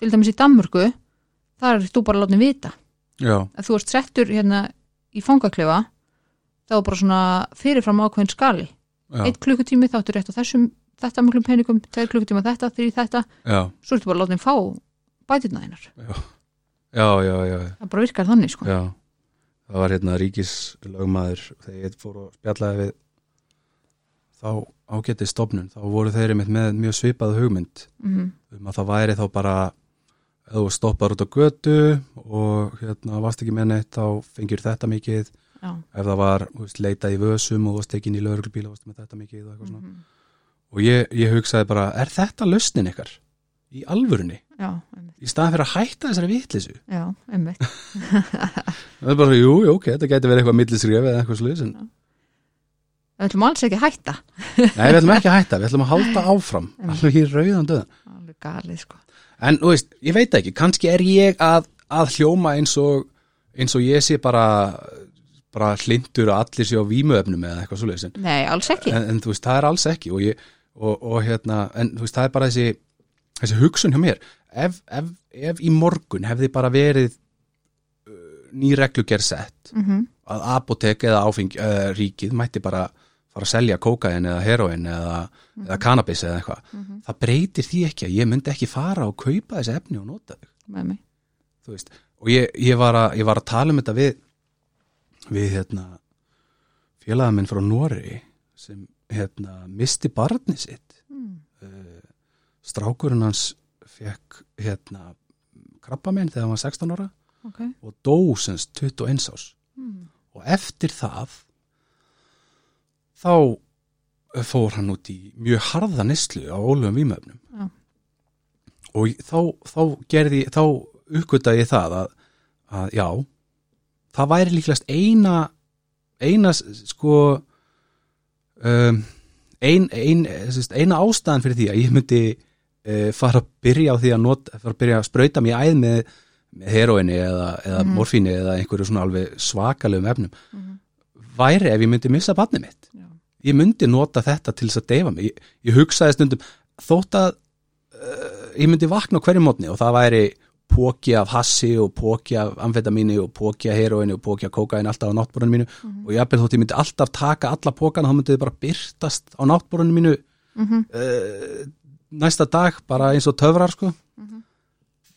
Til dæmis í Danmörku, þar er þú bara látið vita. já, Að þú ert settur hérna í fangaklefa, þá er bara svona fyrirfram ákveðin skali. já, Eitt klukkutími þá áttu rétt á þessum, þetta miklum peningum, tveir klukkutíma þetta, þrý þetta, já, svo ertu bara látið fá bætirna þeinar. já já, já, já, Það bara virkar þannig, sko. já það var hérna ríkislögmaður þegar ég fór og spjallaði við þá ágætið stofnun þá voru þeir einmitt með mjög svipað hugmynd Mm um að það væri þá bara ef þú stoppar út á götu og hérna varst ekki með neitt þá fengir þetta mikið. Já. ef það var þú veist, leitað í vösum og varst ekki inn í lauruglbíla varst með þetta mikið og eitthvað svona. Mhm. og ég, ég hugsaði bara, er þetta lausnin ykkar? Í alvörunni? Já, í staðan fyrir að hætta þessari vitlisu Já, einmitt. það er bara, jú, jú, ok, þetta gæti verið eitthvað millisrjöf eða eitthvað sluðis en Við ætlum alls ekki að hætta. nei, við ætlum ekki að hætta, við ætlum að halda áfram alveg í rauðan döðan Alveg galið, sko. en, þú veist, ég veit ekki, kannski er ég að, að hljóma eins og eins og ég sé bara bara hlindur að allir sé á vímuefnum eða eitthvað svoleiðis en, Nei, alls ekki. en, en þú veist, það er alls ekki og, ég, og, og hérna, en þú veist, það er bara þessi þessi hugsun hjá mér ef, ef, ef í morgun hefði bara verið uh, ný regluger sett Mm að apotek eða áfeng uh, ríkið mætti bara fara að selja kókain eða heroin eða, eða cannabis eða eitthvað. Það breytir því ekki að ég myndi ekki fara og kaupa þessi efni og nota þau. Þú veist, og ég, ég, var að, ég var að tala um þetta við við hérna félagað minn frá Nóri sem hérna misti barni sitt. Mm. uh, strákurinn hans fekk hérna krabba minn þegar hann var 16 ára Ok. og dó semst 21 ás Mm. og eftir það þá fór hann út í mjög harða neslu á ólöfum vímöfnum Já. og þá, þá gerði þá uppgötaði ég það að, að já það væri líklegast eina eina sko um, ein, ein, eina ástæðan fyrir því að ég myndi uh, fara að byrja á því að nota, fara að byrja að sprauta mér æð með, með heroinni eða, eða Mhm. morfíni eða einhverju svona alveg svakalegum efnum Mhm. væri ef ég myndi missa barnið mitt Já. Ég myndi nota þetta til þess að deyfa mig. Ég, ég hugsaði stundum þótt að uh, ég myndi vakna hverju mótni og það væri póki af hassi og póki af amfetamíni og póki af heroinni og póki af kókaini alltaf á náttborunum mínu. Mhm. og jafnvel þótt ég myndi alltaf taka alla pókana þá myndi þið bara byrtast á náttborunum mínu Mhm. uh, næsta dag bara eins og töfrar sko. Mhm.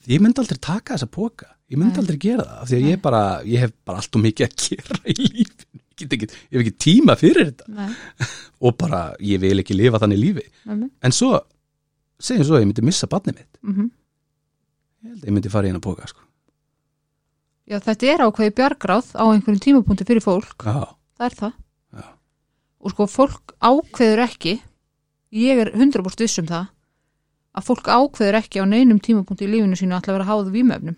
ég myndi aldrei taka þessa póka ég myndi aldrei gera það af því að ég bara, ég hef bara allt og mikið að gera í ég, get ekki, ég hef ekki tíma fyrir þetta Nei, og bara, ég vil ekki lifa þannig lífi nei, nei. en svo, segjum svo ég myndi missa barnið mitt Mhm. ég held að ég myndi fara í hennar póka sko. Já, þetta er ákveði bjargráð á einhverjum tímapunkti fyrir fólk, já, það er það. Já. Og sko, fólk ákveður ekki, ég er 100% viss um það, að fólk ákveður ekki á neinum tímapunkti í lífinu sínu að ætla að vera háðu vímöfnum.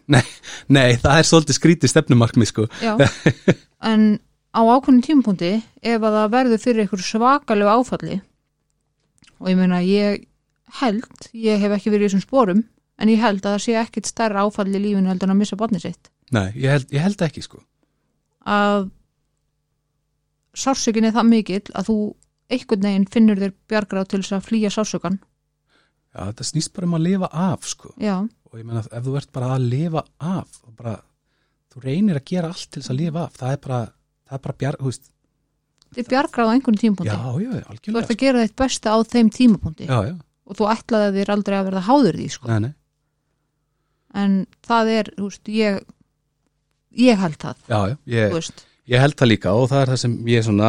nei, það er svolítið skrítið stefnumarkmið sko. En á ákveðnum tímapunkti, ef að það verður fyrir einhver svakalegu áfalli, og ég meina, ég held, ég hef ekki verið í þessum sporum, en ég held að það sé ekkit stærra áfalli í lífinu heldur en að missa barnið sitt. nei, ég held, ég held ekki sko. að sársökin er það mikill að þú einhvern veginn finnur þér bjargráð til þess að flýja sársökan já, þetta snýst bara um að lifa af sko. já, og ég meina ef þú ert bara að lifa af bara, þú reynir að gera allt til þess að lifa af, það er bara það er bara bjar, þú veist, þið bjargráð á einhvern tímapunkti. Já, já, þú ert algjörlega að gera þitt besta á þeim tímapunkti. Já, já, og þú ætlaði þér aldrei að verða háður því sko. nei, nei, en það er, þú veist, ég ég held það, já, já ég, Ég held það líka og það er það sem ég er svona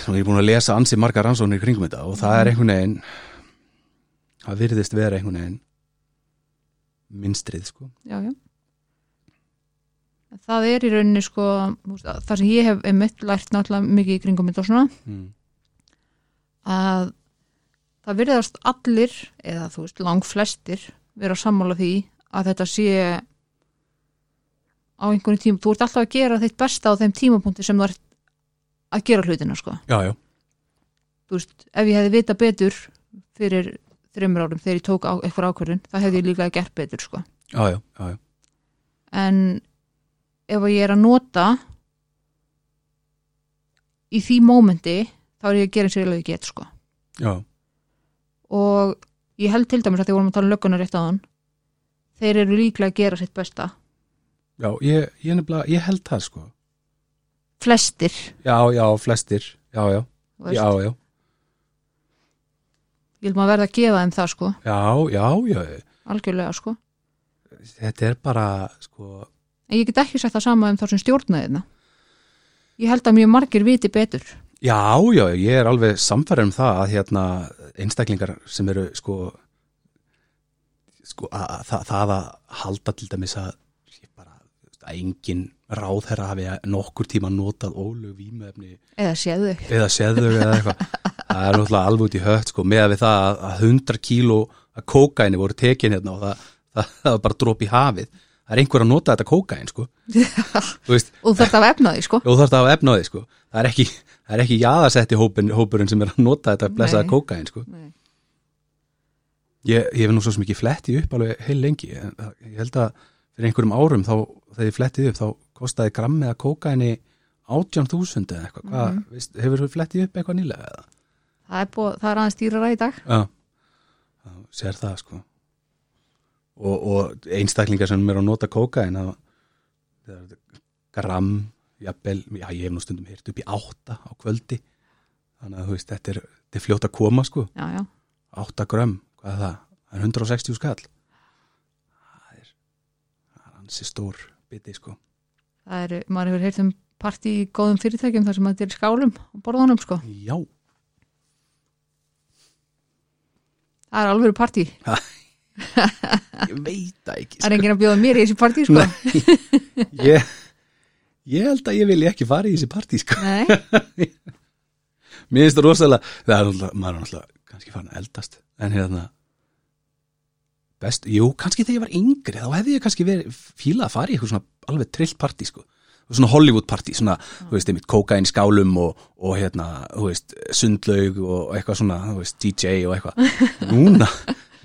svona ég er búin að lesa ansi margar rannsóknir kringum þetta og það er einhvern veginn það virðist vera einhvern veginn minnstrið sko. Já, já það er í rauninni sko það sem ég hef einmitt lært náttúrulega mikið í kringum þetta og svona mm. að það virðast allir eða þú veist lang flestir vera sammála því að þetta sé á einhvern tíma, þú ert alltaf að gera þitt besta á þeim tímapunkti sem þú ert að gera hlutina sko, Já, já, þú veist, ef ég hefði vita betur fyrir þreymur árum þegar ég tók eitthvað ákvörðun, það hefði ég líka gert betur sko, já, já, já, já. en ef ég er að nota í því mómenti þá er ég að gera eins og ég alveg get sko. Já. og ég held til dæmis að því vorum að tala um lögguna rétt á hann þeir eru líklega að gera sitt besta. Já, ég, ég, nefnilega, ég held það sko. Flestir. Já, já, flestir. Já, já, þú veist. já, já. Ég held maður verða að gefa þeim það sko. Já, já, já. Algjörlega sko. Þetta er bara sko en ég get ekki sagt það sama um þá sem stjórnaðina ég held að mjög margir viti betur. Já, já, ég er alveg samfæður um það að hérna einstaklingar sem eru sko sko að, að, það, það að halda til dæmis að bara, að engin ráðherra hafi nokkur tíma notað ólög vímöfni eða séð þau. Eða séðu eða eitthvað. Það er náttúrulega alveg út í hött sko með að við það að, að 100 kíló að kókaini voru tekin hérna og það, það, það var bara dróp í hafið það er einhver að nota þetta kókain sko. Veist, og þú þarft að efna því sko. Og þarf það að efna því sko. Það er ekki, það er ekki jaðasetti hópin, hópurinn sem er að nota þetta blessaða kókain sko. Nei. ég, ég hef nú svo ekki flettið upp alveg heil lengi. En það- ég held að fyrir einhverjum árum þá þegar ég flettið upp þá kostaði grammið að kókaini 18.000 eða eitthvað, hvað, Mhm. veist, hefur þú flettið upp eitthvað nýlega eða? það er, búið, það er aðeins dýrara í dag. Já, sér það sko og, og einstaklingar sem er að nota kókain það það er gram jafnvel, já ég hef nú stundum hýrt upp í átta á kvöldi. Þannig að þú veist, þetta er, þetta er fljótt að koma sko. Já, já. átta gram, hvað er það? Það er 160 skall. Það er það er ansi stór biti sko. Það er, maður hefur heyrt um partí í góðum fyrirtækjum þar sem þetta er skálum og borðunum sko, Já, það er alveg partí ég veit það ekki það er sko. enginn að bjóða mér í þessi partí sko. Ég, ég held að ég vilja ekki fara í þessi partí sko. Nei, Mér finnst það rosalega, það er náttúrulega, maður er náttúrulega kannski farin að eldast, en hérna best, jú, kannski þegar ég var yngri, þá hefði ég kannski verið fílað að fara í eitthvað svona alveg trillt partí, sko, svona Hollywood partí, svona, þú veist, einmitt kókain í skálum og, og hérna, þú veist, sundlaug og eitthvað svona, þú veist, DJ og eitthvað, núna,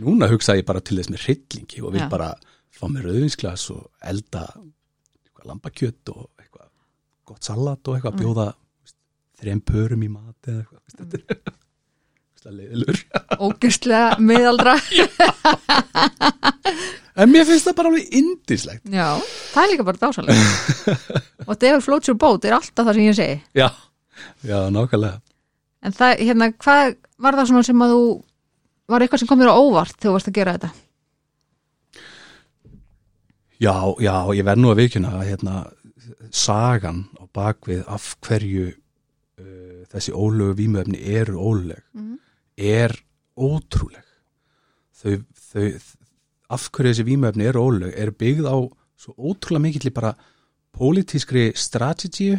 núna hugsa ég bara til þess með hryllingi og vil Já. bara fá mér rauðinsglas og elda lambakjött og eitthvað gott salat og eitthvað Mm. bjóða þreim pörum í mat eða eitthvað. Veist, leiðilur ógustlega miðaldra. En mér finnst það bara alveg indislegt já, það er líka bara dásalega og David Floats Your Boat er alltaf það sem ég segi. Já, já, nákvæmlega. En það, hérna, hvað var það svona sem að þú var eitthvað sem kom þér á óvart þegar þú varst að gera þetta? Já, já, ég verð nú að vikuna að hérna, sagan á bakvið af hverju uh, þessi ólögu vímöfni eru óluleg Mhm. er ótrúleg. Þau, þau af hverju þessi vímöfni eru óluleg er byggð á svo ótrúlega mikill bara pólitískri strategíu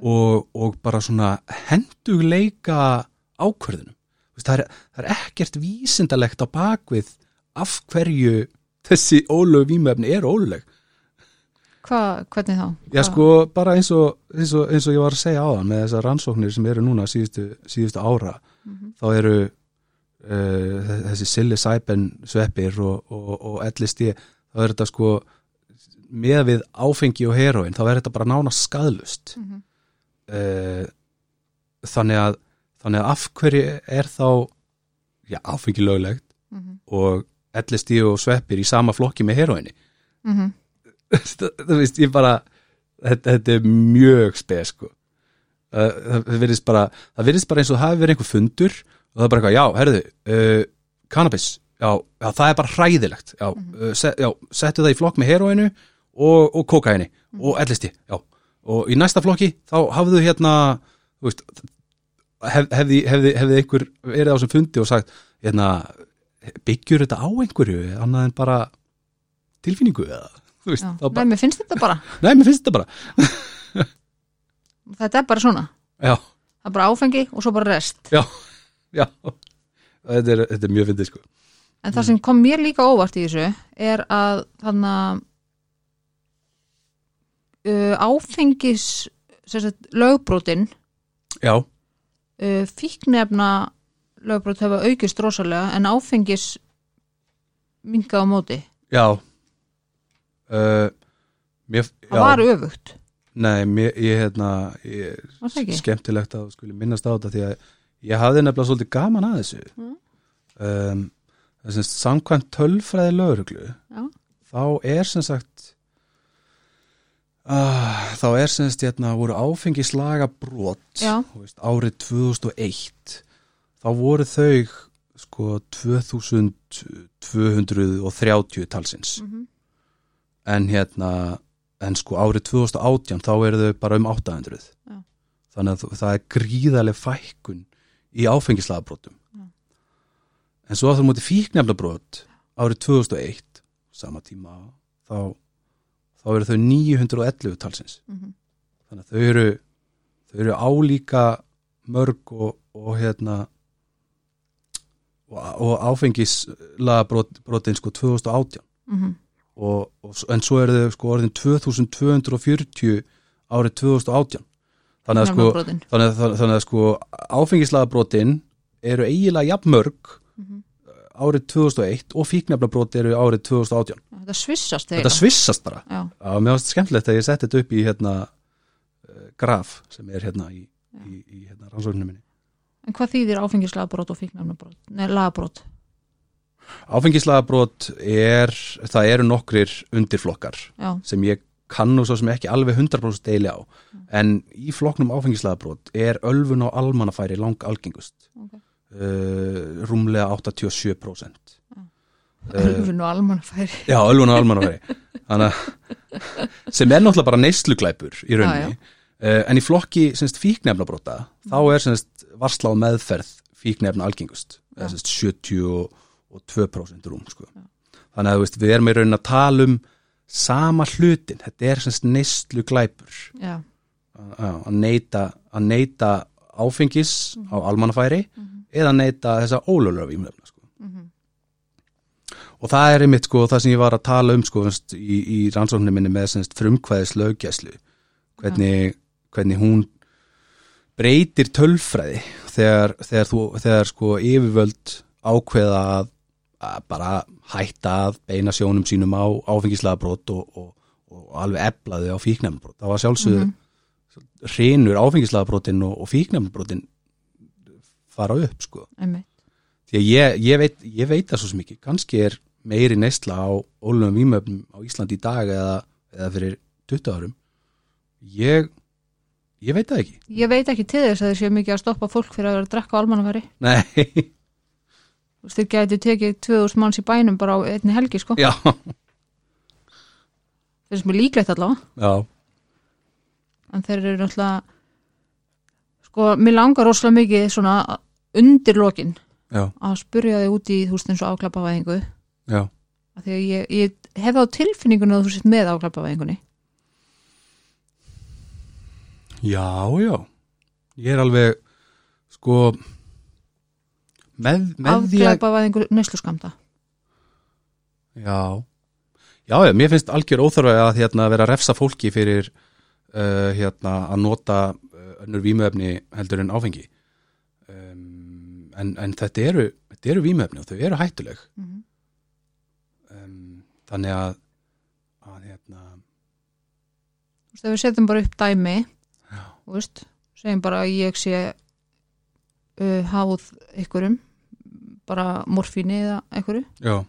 og, og bara svona hendugleika veist, það er, það er ekkert vísindalegt á bakvið af hverju þessi ólögu vímöfni er óluleg Hva, hvernig þá? Já Hvað- sko bara eins og, eins og, eins og ég var að segja á það með þessar rannsóknir sem eru núna síðustu, síðustu ára Mhm. þá eru uh, þessi psilocybin sveppir og, og, og LSD þá er þetta sko með við áfengi og heroin þá er þetta bara nána skadlust Mhm. uh, þannig að þannig að af hverju er þá já, áfengi löglegt Mhm. og LSD og sveppir í sama flokki með heroini Mhm. þú veist, ég bara þetta, þetta er mjög spes sko. Það það virðist bara það bara eins og það hafi verið einhver fundur og það er bara eitthvað, já, herðu uh, cannabis, já, já, það er bara hræðilegt já, uh, set, já settu það í flokk með heroinu og, og kokaini og ellisti, já og í næsta flokki, þá hafðu hérna veist hef, hefði, hefði, hefði einhver verið á þessum fundi og sagt, hérna byggjur þetta á einhverju, annað en bara tilfinningu eða veist, Já. þá Nei, bara, mér finnst þetta bara. Nei, mér finnst þetta bara. Þetta er bara svona, já, það er bara áfengi og svo bara rest. Já, já. Þetta er, þetta er mjög fyndið sko. En það sem kom mér líka óvart í þessu er að þannig að uh, áfengis sem sagt, lögbrotin já, fíknefna lögbrót hefa aukist rosalega en áfengis minkað á móti já uh, mér, það já, var öfugt nei, mér, ég hérna það ekki? skemmtilegt að skuli minnast á þetta því að ég hafði nefnilega svolítið gaman að þessu Mm. um, er sem sagt samkvæmt tölfræði lögreglu Já. þá er sem sagt uh, þá er sem sagt hérna voru áfengislaga brot veist, árið 2001 þá voru þau sko 2230 talsins Mhm. en hérna en sko árið 2018 þá eru þau bara um 800 Já. þannig að það er gríðarleg fækkun í áfengislagabrotum Já. en svo að það múti fíknefnabrot árið 2001 sama tíma þá, þá eru þau 911 talsins Mhm. þannig að þau eru þau eru álíka mörg og, og hérna og, og áfengislagabrotin sko 2018 Mhm. og, og, en svo eru þau sko orðin 2240 árið 2018 þannig að sko, þannig að, þannig að sko áfengislagabrotin eru eiginlega jafnmörg Mhm. Árið 2001 og fíknefnabrot eru árið 2018 þetta svissast þetta eiginlega. svissast bara. Já. Já, mér varst skemmtilegt að ég setti þetta upp í hérna uh, graf sem er hérna í, í, í hérna rannsókninu minni. En hvað þýðir áfengislagabrót og fíknefnabrót nei, lagabrót Áfengislagabrót er, það eru nokkrir undirflokkar já, sem ég kann nú svo sem ekki alveg 100% deili á. En í flokknum áfengislagabrót er ölfun á almannafæri lang algengust Ok. Uh, rúmlega 87% ölfun og almannafæri. Já, ölfun á almannafæri. Sem er náttúrulega bara neysluglæpur í rauninni. Uh, en í flokki semst fíknefnabróta þá er semst varsla á meðferð fíknefna algengust. Eða semst 72% rúm sko. þannig að veist, við erum í rauninni að tala um sama hlutin, þetta er semst neysluglæpur. Já, að að neyta, að neyta áfengis á almannafæri eða neyta þessa ólöflega vímöfna sko. og það er einmitt sko það sem ég var að tala um sko í, í rannsóknum minni með frumkvæðis löggæslu hvernig, hvernig hún breytir tölfræði þegar, þegar, þú, þegar sko yfirvöld ákveða að, að bara hætta að beina sjónum sínum á áfengislagabrót og, og, og alveg eflaði á fíknæmabrót. Það var sjálfsögðu mm -hmm. hrinur áfengislagabrótin og, og fíknæmabrótin fara upp sko. Því að ég, ég, veit, ég veit það svo ekki, kannski er meiri neysla á ólunum výmöfnum á Íslandi í dag eða, eða fyrir 20 árum. Ég, ég veit það ekki. Ég veit ekki til þess að þeir séu mikið að stoppa fólk fyrir að vera að drekka á almannafæri. Nei, Þú veist, þeir gæti tekið 2000 manns í bænum bara á einni helgi, sko. já, Það er sem er líklegt allavega. já, En þeir eru náttúrulega, sko, mér langar rosalega mikið svona undir lokin já, að spurja þig út í, þú veist, eins og áklapavæðingu. já, Af því að ég, ég hef á tilfinningunni að þú sett með áklapavæðingunni. já, já. Ég er alveg, sko, með, með því að Afklapavæðingu neysluskamta. Já, já, já, mér finnst algjör óþarfa að hérna, vera að refsa fólki fyrir uh, hérna, að nota önnur vímuefni heldur en áfengi. Um, en, en þetta eru, þetta eru vímuefni og þau eru hættuleg. Mm um, þannig að, að hérna, Þú veist, ef við setjum bara upp dæmi, já, þú veist, segjum bara að ég sé uh, háð ykkurum, bara morfíni eða ykkur já,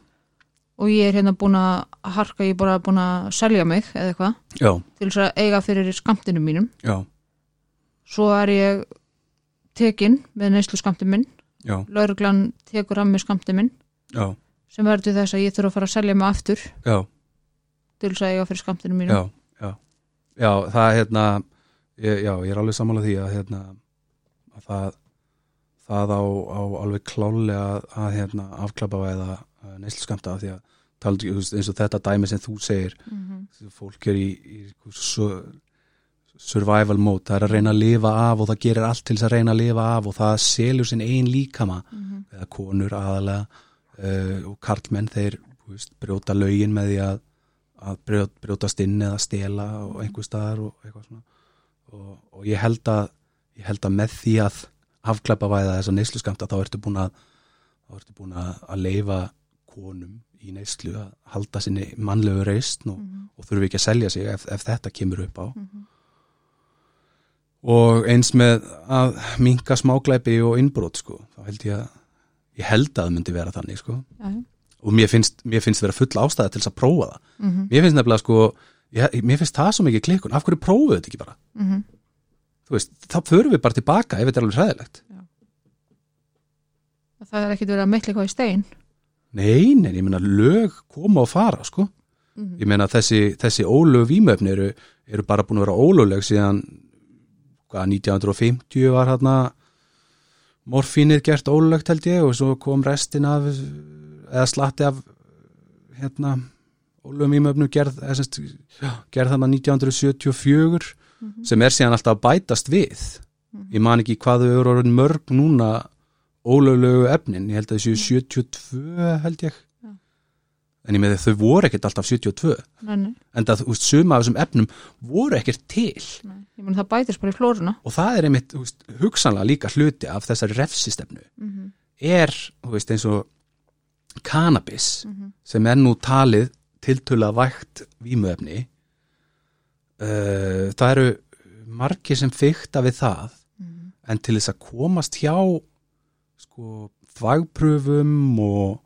og ég er hérna búin að harka, ég er bara búin að selja mig eða eitthvað. Til þess að eiga fyrir skamtinu mínum. já, Svo er ég tekin með neyslu skamtin minn, lauruglan tekur að mig skamtin minn. Já, sem verður þess að ég þurfa að fara að selja mig aftur. Já, til þess að eiga fyrir skamtinu mínum. já, já, já, það er hérna, ég, já, ég er alveg sammála því að hérna, að það, það á, á alveg klálega að, að hérna, afklapavæða neyslu skamta því að veist, eins og þetta dæmi sem þú segir Mm -hmm. fólk er í, í su, survival mode, það er að reyna að lifa af og það gerir allt til þess að reyna að lifa af og það selur sinn ein líkama Mhm. eða konur aðalega uh, og karlmenn þeir veist, brjóta lögin með því að, að brjót, brjótast inn eða stela og einhver staðar og eitthvað svona og, og ég held að ég held að með því að afklæpa væða þess að neyslu skamta þá ertu búin að þá ertu búin að, að leifa konum í neyslu að halda sinni mannlegu reist og, Mhm. og þurfi ekki að selja sig ef, ef þetta kemur upp á Mhm. Og eins með að minka smáglæpi og innbrot sko, þá held ég að ég held að það myndi vera þannig sko já. og mér finnst, mér finnst vera full ástæða til þess að prófa það Mhm. mér finnst nefnilega sko ég, mér finnst það svo mikið klikkun, af hverju prófuðu þetta ekki bara Mhm. þú veist, þá förum við bara tilbaka ef þetta er alveg hræðilegt Það er ekkit verið að meitla eitthvað í stein. nei, nei, ég meina lög koma og fara sko, Mhm. ég meina þessi, þessi ólög vímöfni eru, eru bara búin að vera ólögleg síðan hvað, 1950 var hérna morfínið gert ólögt held ég og svo kom restin af eða slatti af hérna ólögum vímöfnu gerð, gerð þarna 1974 Mhm. sem er síðan alltaf bætast við Mhm. ég man ekki hvað þau eru mörg núna ólöglegu efnin, ég held að þessu 72 held ég Já. en ég með þau voru ekkert alltaf 72 Nei, nei, en það, þú veist, suma af þessum efnum voru ekkert til nei. Mun það bætist bara í flóruna. og það er einmitt, veist, hugsanlega líka hluti af þessari refsistefnu Mhm. er, þú veist, eins og cannabis Mhm. sem er nú talið tiltöla vægt vímuefni uh, það eru margir sem fykta við það Mhm. en til þess að komast hjá sko þvagpröfum og,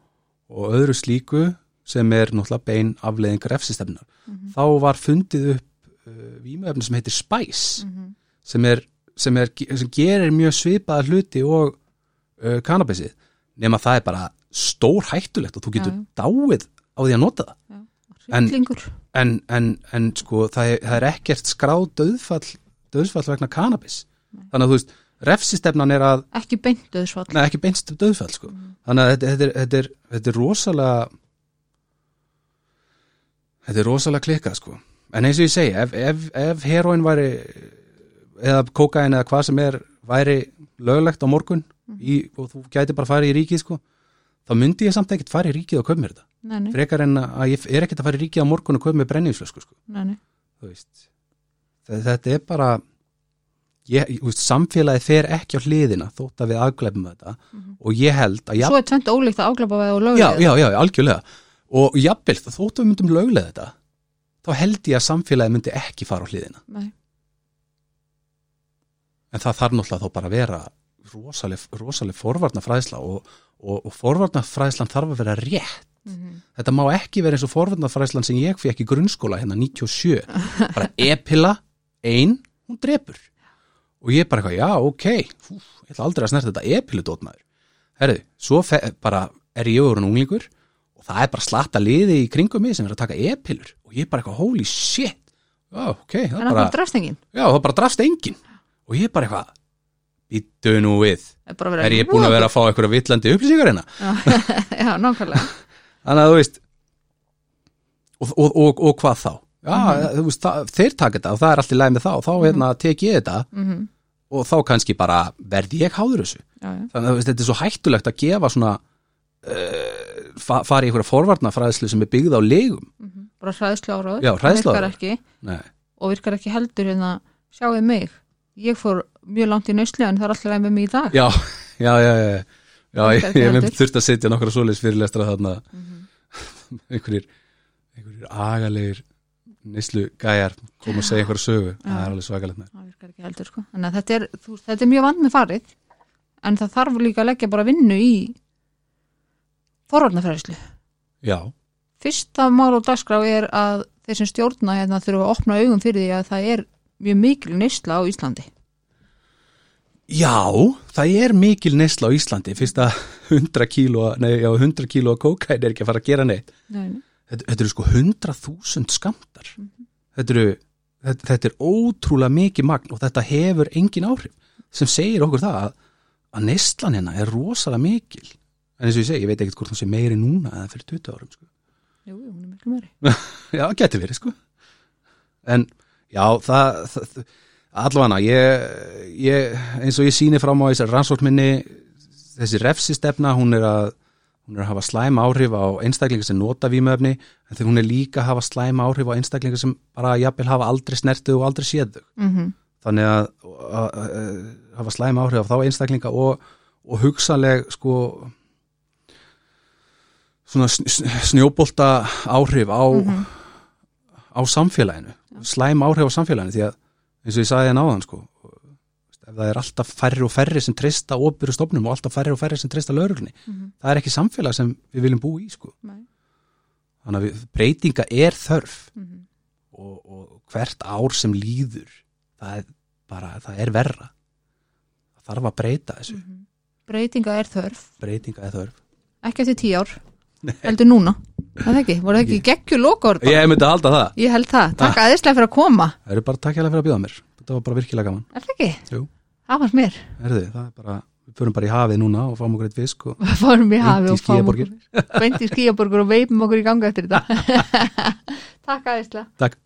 og öðru slíku sem er náttúrulega bein afleiðingar refsistefnar Mhm. þá var fundið upp uh, vímuefni sem heitir Spice Mhm. sem, er, sem, er, sem gerir mjög svipaða hluti og uh, kannabisið nema það er bara stór hættulegt og þú getur Já, dáið á því að nota það En- Hryllingur. en, en, en sko það er, það er ekkert skráð döðfall, döðfall vegna kannabis Nei. þannig að þú veist refsistefnan er að, Ekki beint döðsvall. neða ekki beinst döðfall sko. Mhm. þannig að þetta, þetta, er, þetta, er, þetta er rosalega þetta er rosalega klikkað sko en eins og ég segi, ef, ef, ef heroin væri eða kokain eða hvað sem er væri löglegt á morgun Mhm. í, og þú gæti bara farið í ríkið sko þá myndi ég samt ekkert farið í ríkið og köp mér þetta. Nei, frekar en að ég er ekkert að fara í ríkið á morgun og köp mér brenniðsflösku sko. Nei. þú veist Þe- þetta er bara ég, veist, samfélagi fer ekki á hliðina þótt að við afglefum þetta og ég held að Svo er tvönd ólíkt að áglepa veð og löglega já, já, já, algjörlega. Og jafnvel þótt að við myndum löglega þetta þá held ég að samfélagi myndi ekki fara á hliðina. Nei. en það þarf náttúrulega þá bara að vera rosaleg, rosaleg forvarnafræðsla og, og, og forvarnafræðslan þarf að vera rétt. Mhm. þetta má ekki vera eins og forvarnafræðslan sem ég fekk í grunnskóla hérna 97 bara epila, ein hún drepur. Og ég bara eitthvað, já, ok. Fú, ég ætla aldrei að snerta þetta epiludótmaður herðu, svo bara er ég orðin unglingur. og það er bara slatta liði í kringum mig sem er að taka epilur og ég bara eitthvað, holy shit. Já, ok, það er bara er já, það bara drafst enginn. Og ég bara eitthvað, býttu nú við. Er, er ég búin að vera að fá eitthvað villandi upplýsingar hérna? Já, nákvæmlega. Þannig að þú veist og, og, og, og hvað þá? Já, Mhm. þú veist, það, þeir taka þetta og það er allt í læg með þá, þá hérna, tek ég þetta mm og þá kannski bara verði ég háður þessu. Já, þannig að þetta er svo hættulegt að gefa svona uh, fa fara í einhverja forvarnafræðslu sem er byggð á legum. Mhm. bara hræðslu áráður Já, hræðsluáróður. virkar ekki. Nei. og virkar ekki heldur hérna sjáuð mig, ég fór mjög langt í nöyslu en það er alltaf leið með mig í dag. Já, já, já, já, já. Ég, hef þurft að setja nokkra svoleiðs fyrirlestra þarna. Mhm. einhverjir, einhverjir agalegir neyslu gæjar koma að segja einhverja sögu, það er alveg svakalegt sko. Þetta þetta er mjög vand með farið. En það þarf líka að leggja bara vinnu í forvarnafræðslu já, fyrsta mál og dagskrá er að þeir sem stjórna hérna þurfa að opna augum fyrir því að það er mjög mikil neysla á Íslandi Já, það er mikil neysla á Íslandi fyrst að 100 kíló, nei, já, 100 kíló kókain er ekki að fara að gera neitt. Nei, Þetta, þetta eru sko 100.000 skamtar. þetta, eru, þetta, þetta er ótrúlega mikið magn og þetta hefur engin áhrif sem segir okkur það að, að neyslan hérna er rosalega mikil. En eins og ég segi, ég veit ekkert hvort það sé meiri núna eða fyrir 20 árum, sko. jú, hún er miklu meiri Já, geti verið, sko. En, já, það, það allavega, ég, ég, eins og ég síni fram á þessar rannsóknminni, þessi refsistefna, hún er að, hún er að hafa slæm áhrif á einstaklingar sem nota vímöfni, en þegar hún er líka að hafa slæm áhrif á einstaklingar sem bara jafnvel hafa aldrei snertið og aldrei séð þau. mm Þannig að, að, að, að hafa slæm áhrif á þá einstaklinga og, og hugsanleg, sko, svona sn- sn- snjóbolta áhrif á, á samfélaginu. Slæm áhrif á samfélaginu því að eins og ég sagði hérna áðan sko ef það er alltaf færri og færri sem treysta óbyrju stofnum og alltaf færri og færri sem treysta lögreglunni það er ekki samfélag sem við viljum búa í sko. Nei. þannig að við, breytinga er þörf. Mhm. og, og hvert ár sem líður það er bara, það er verra. Það þarf að breyta þessu. Breytinga er þörf, breytinga er þörf. Ekki eftir tíu ár heldur núna, það ekki, voru það ekki geggju bara? ég myndi að halda það. Ég held það, takk aðeinslega fyrir að koma. Það eru bara takk hérlega fyrir að bjóða mér. Þetta var bara virkilega gaman. Er það ekki? Jú. Það var mér, Herði, það er bara, við förum bara í hafið núna og fáum okkur eitt fisk og fórum í Beint hafi í og fáum okkur beint í skíaborgur og veipum okkur í ganga eftir þetta. Takk aðeinslega takk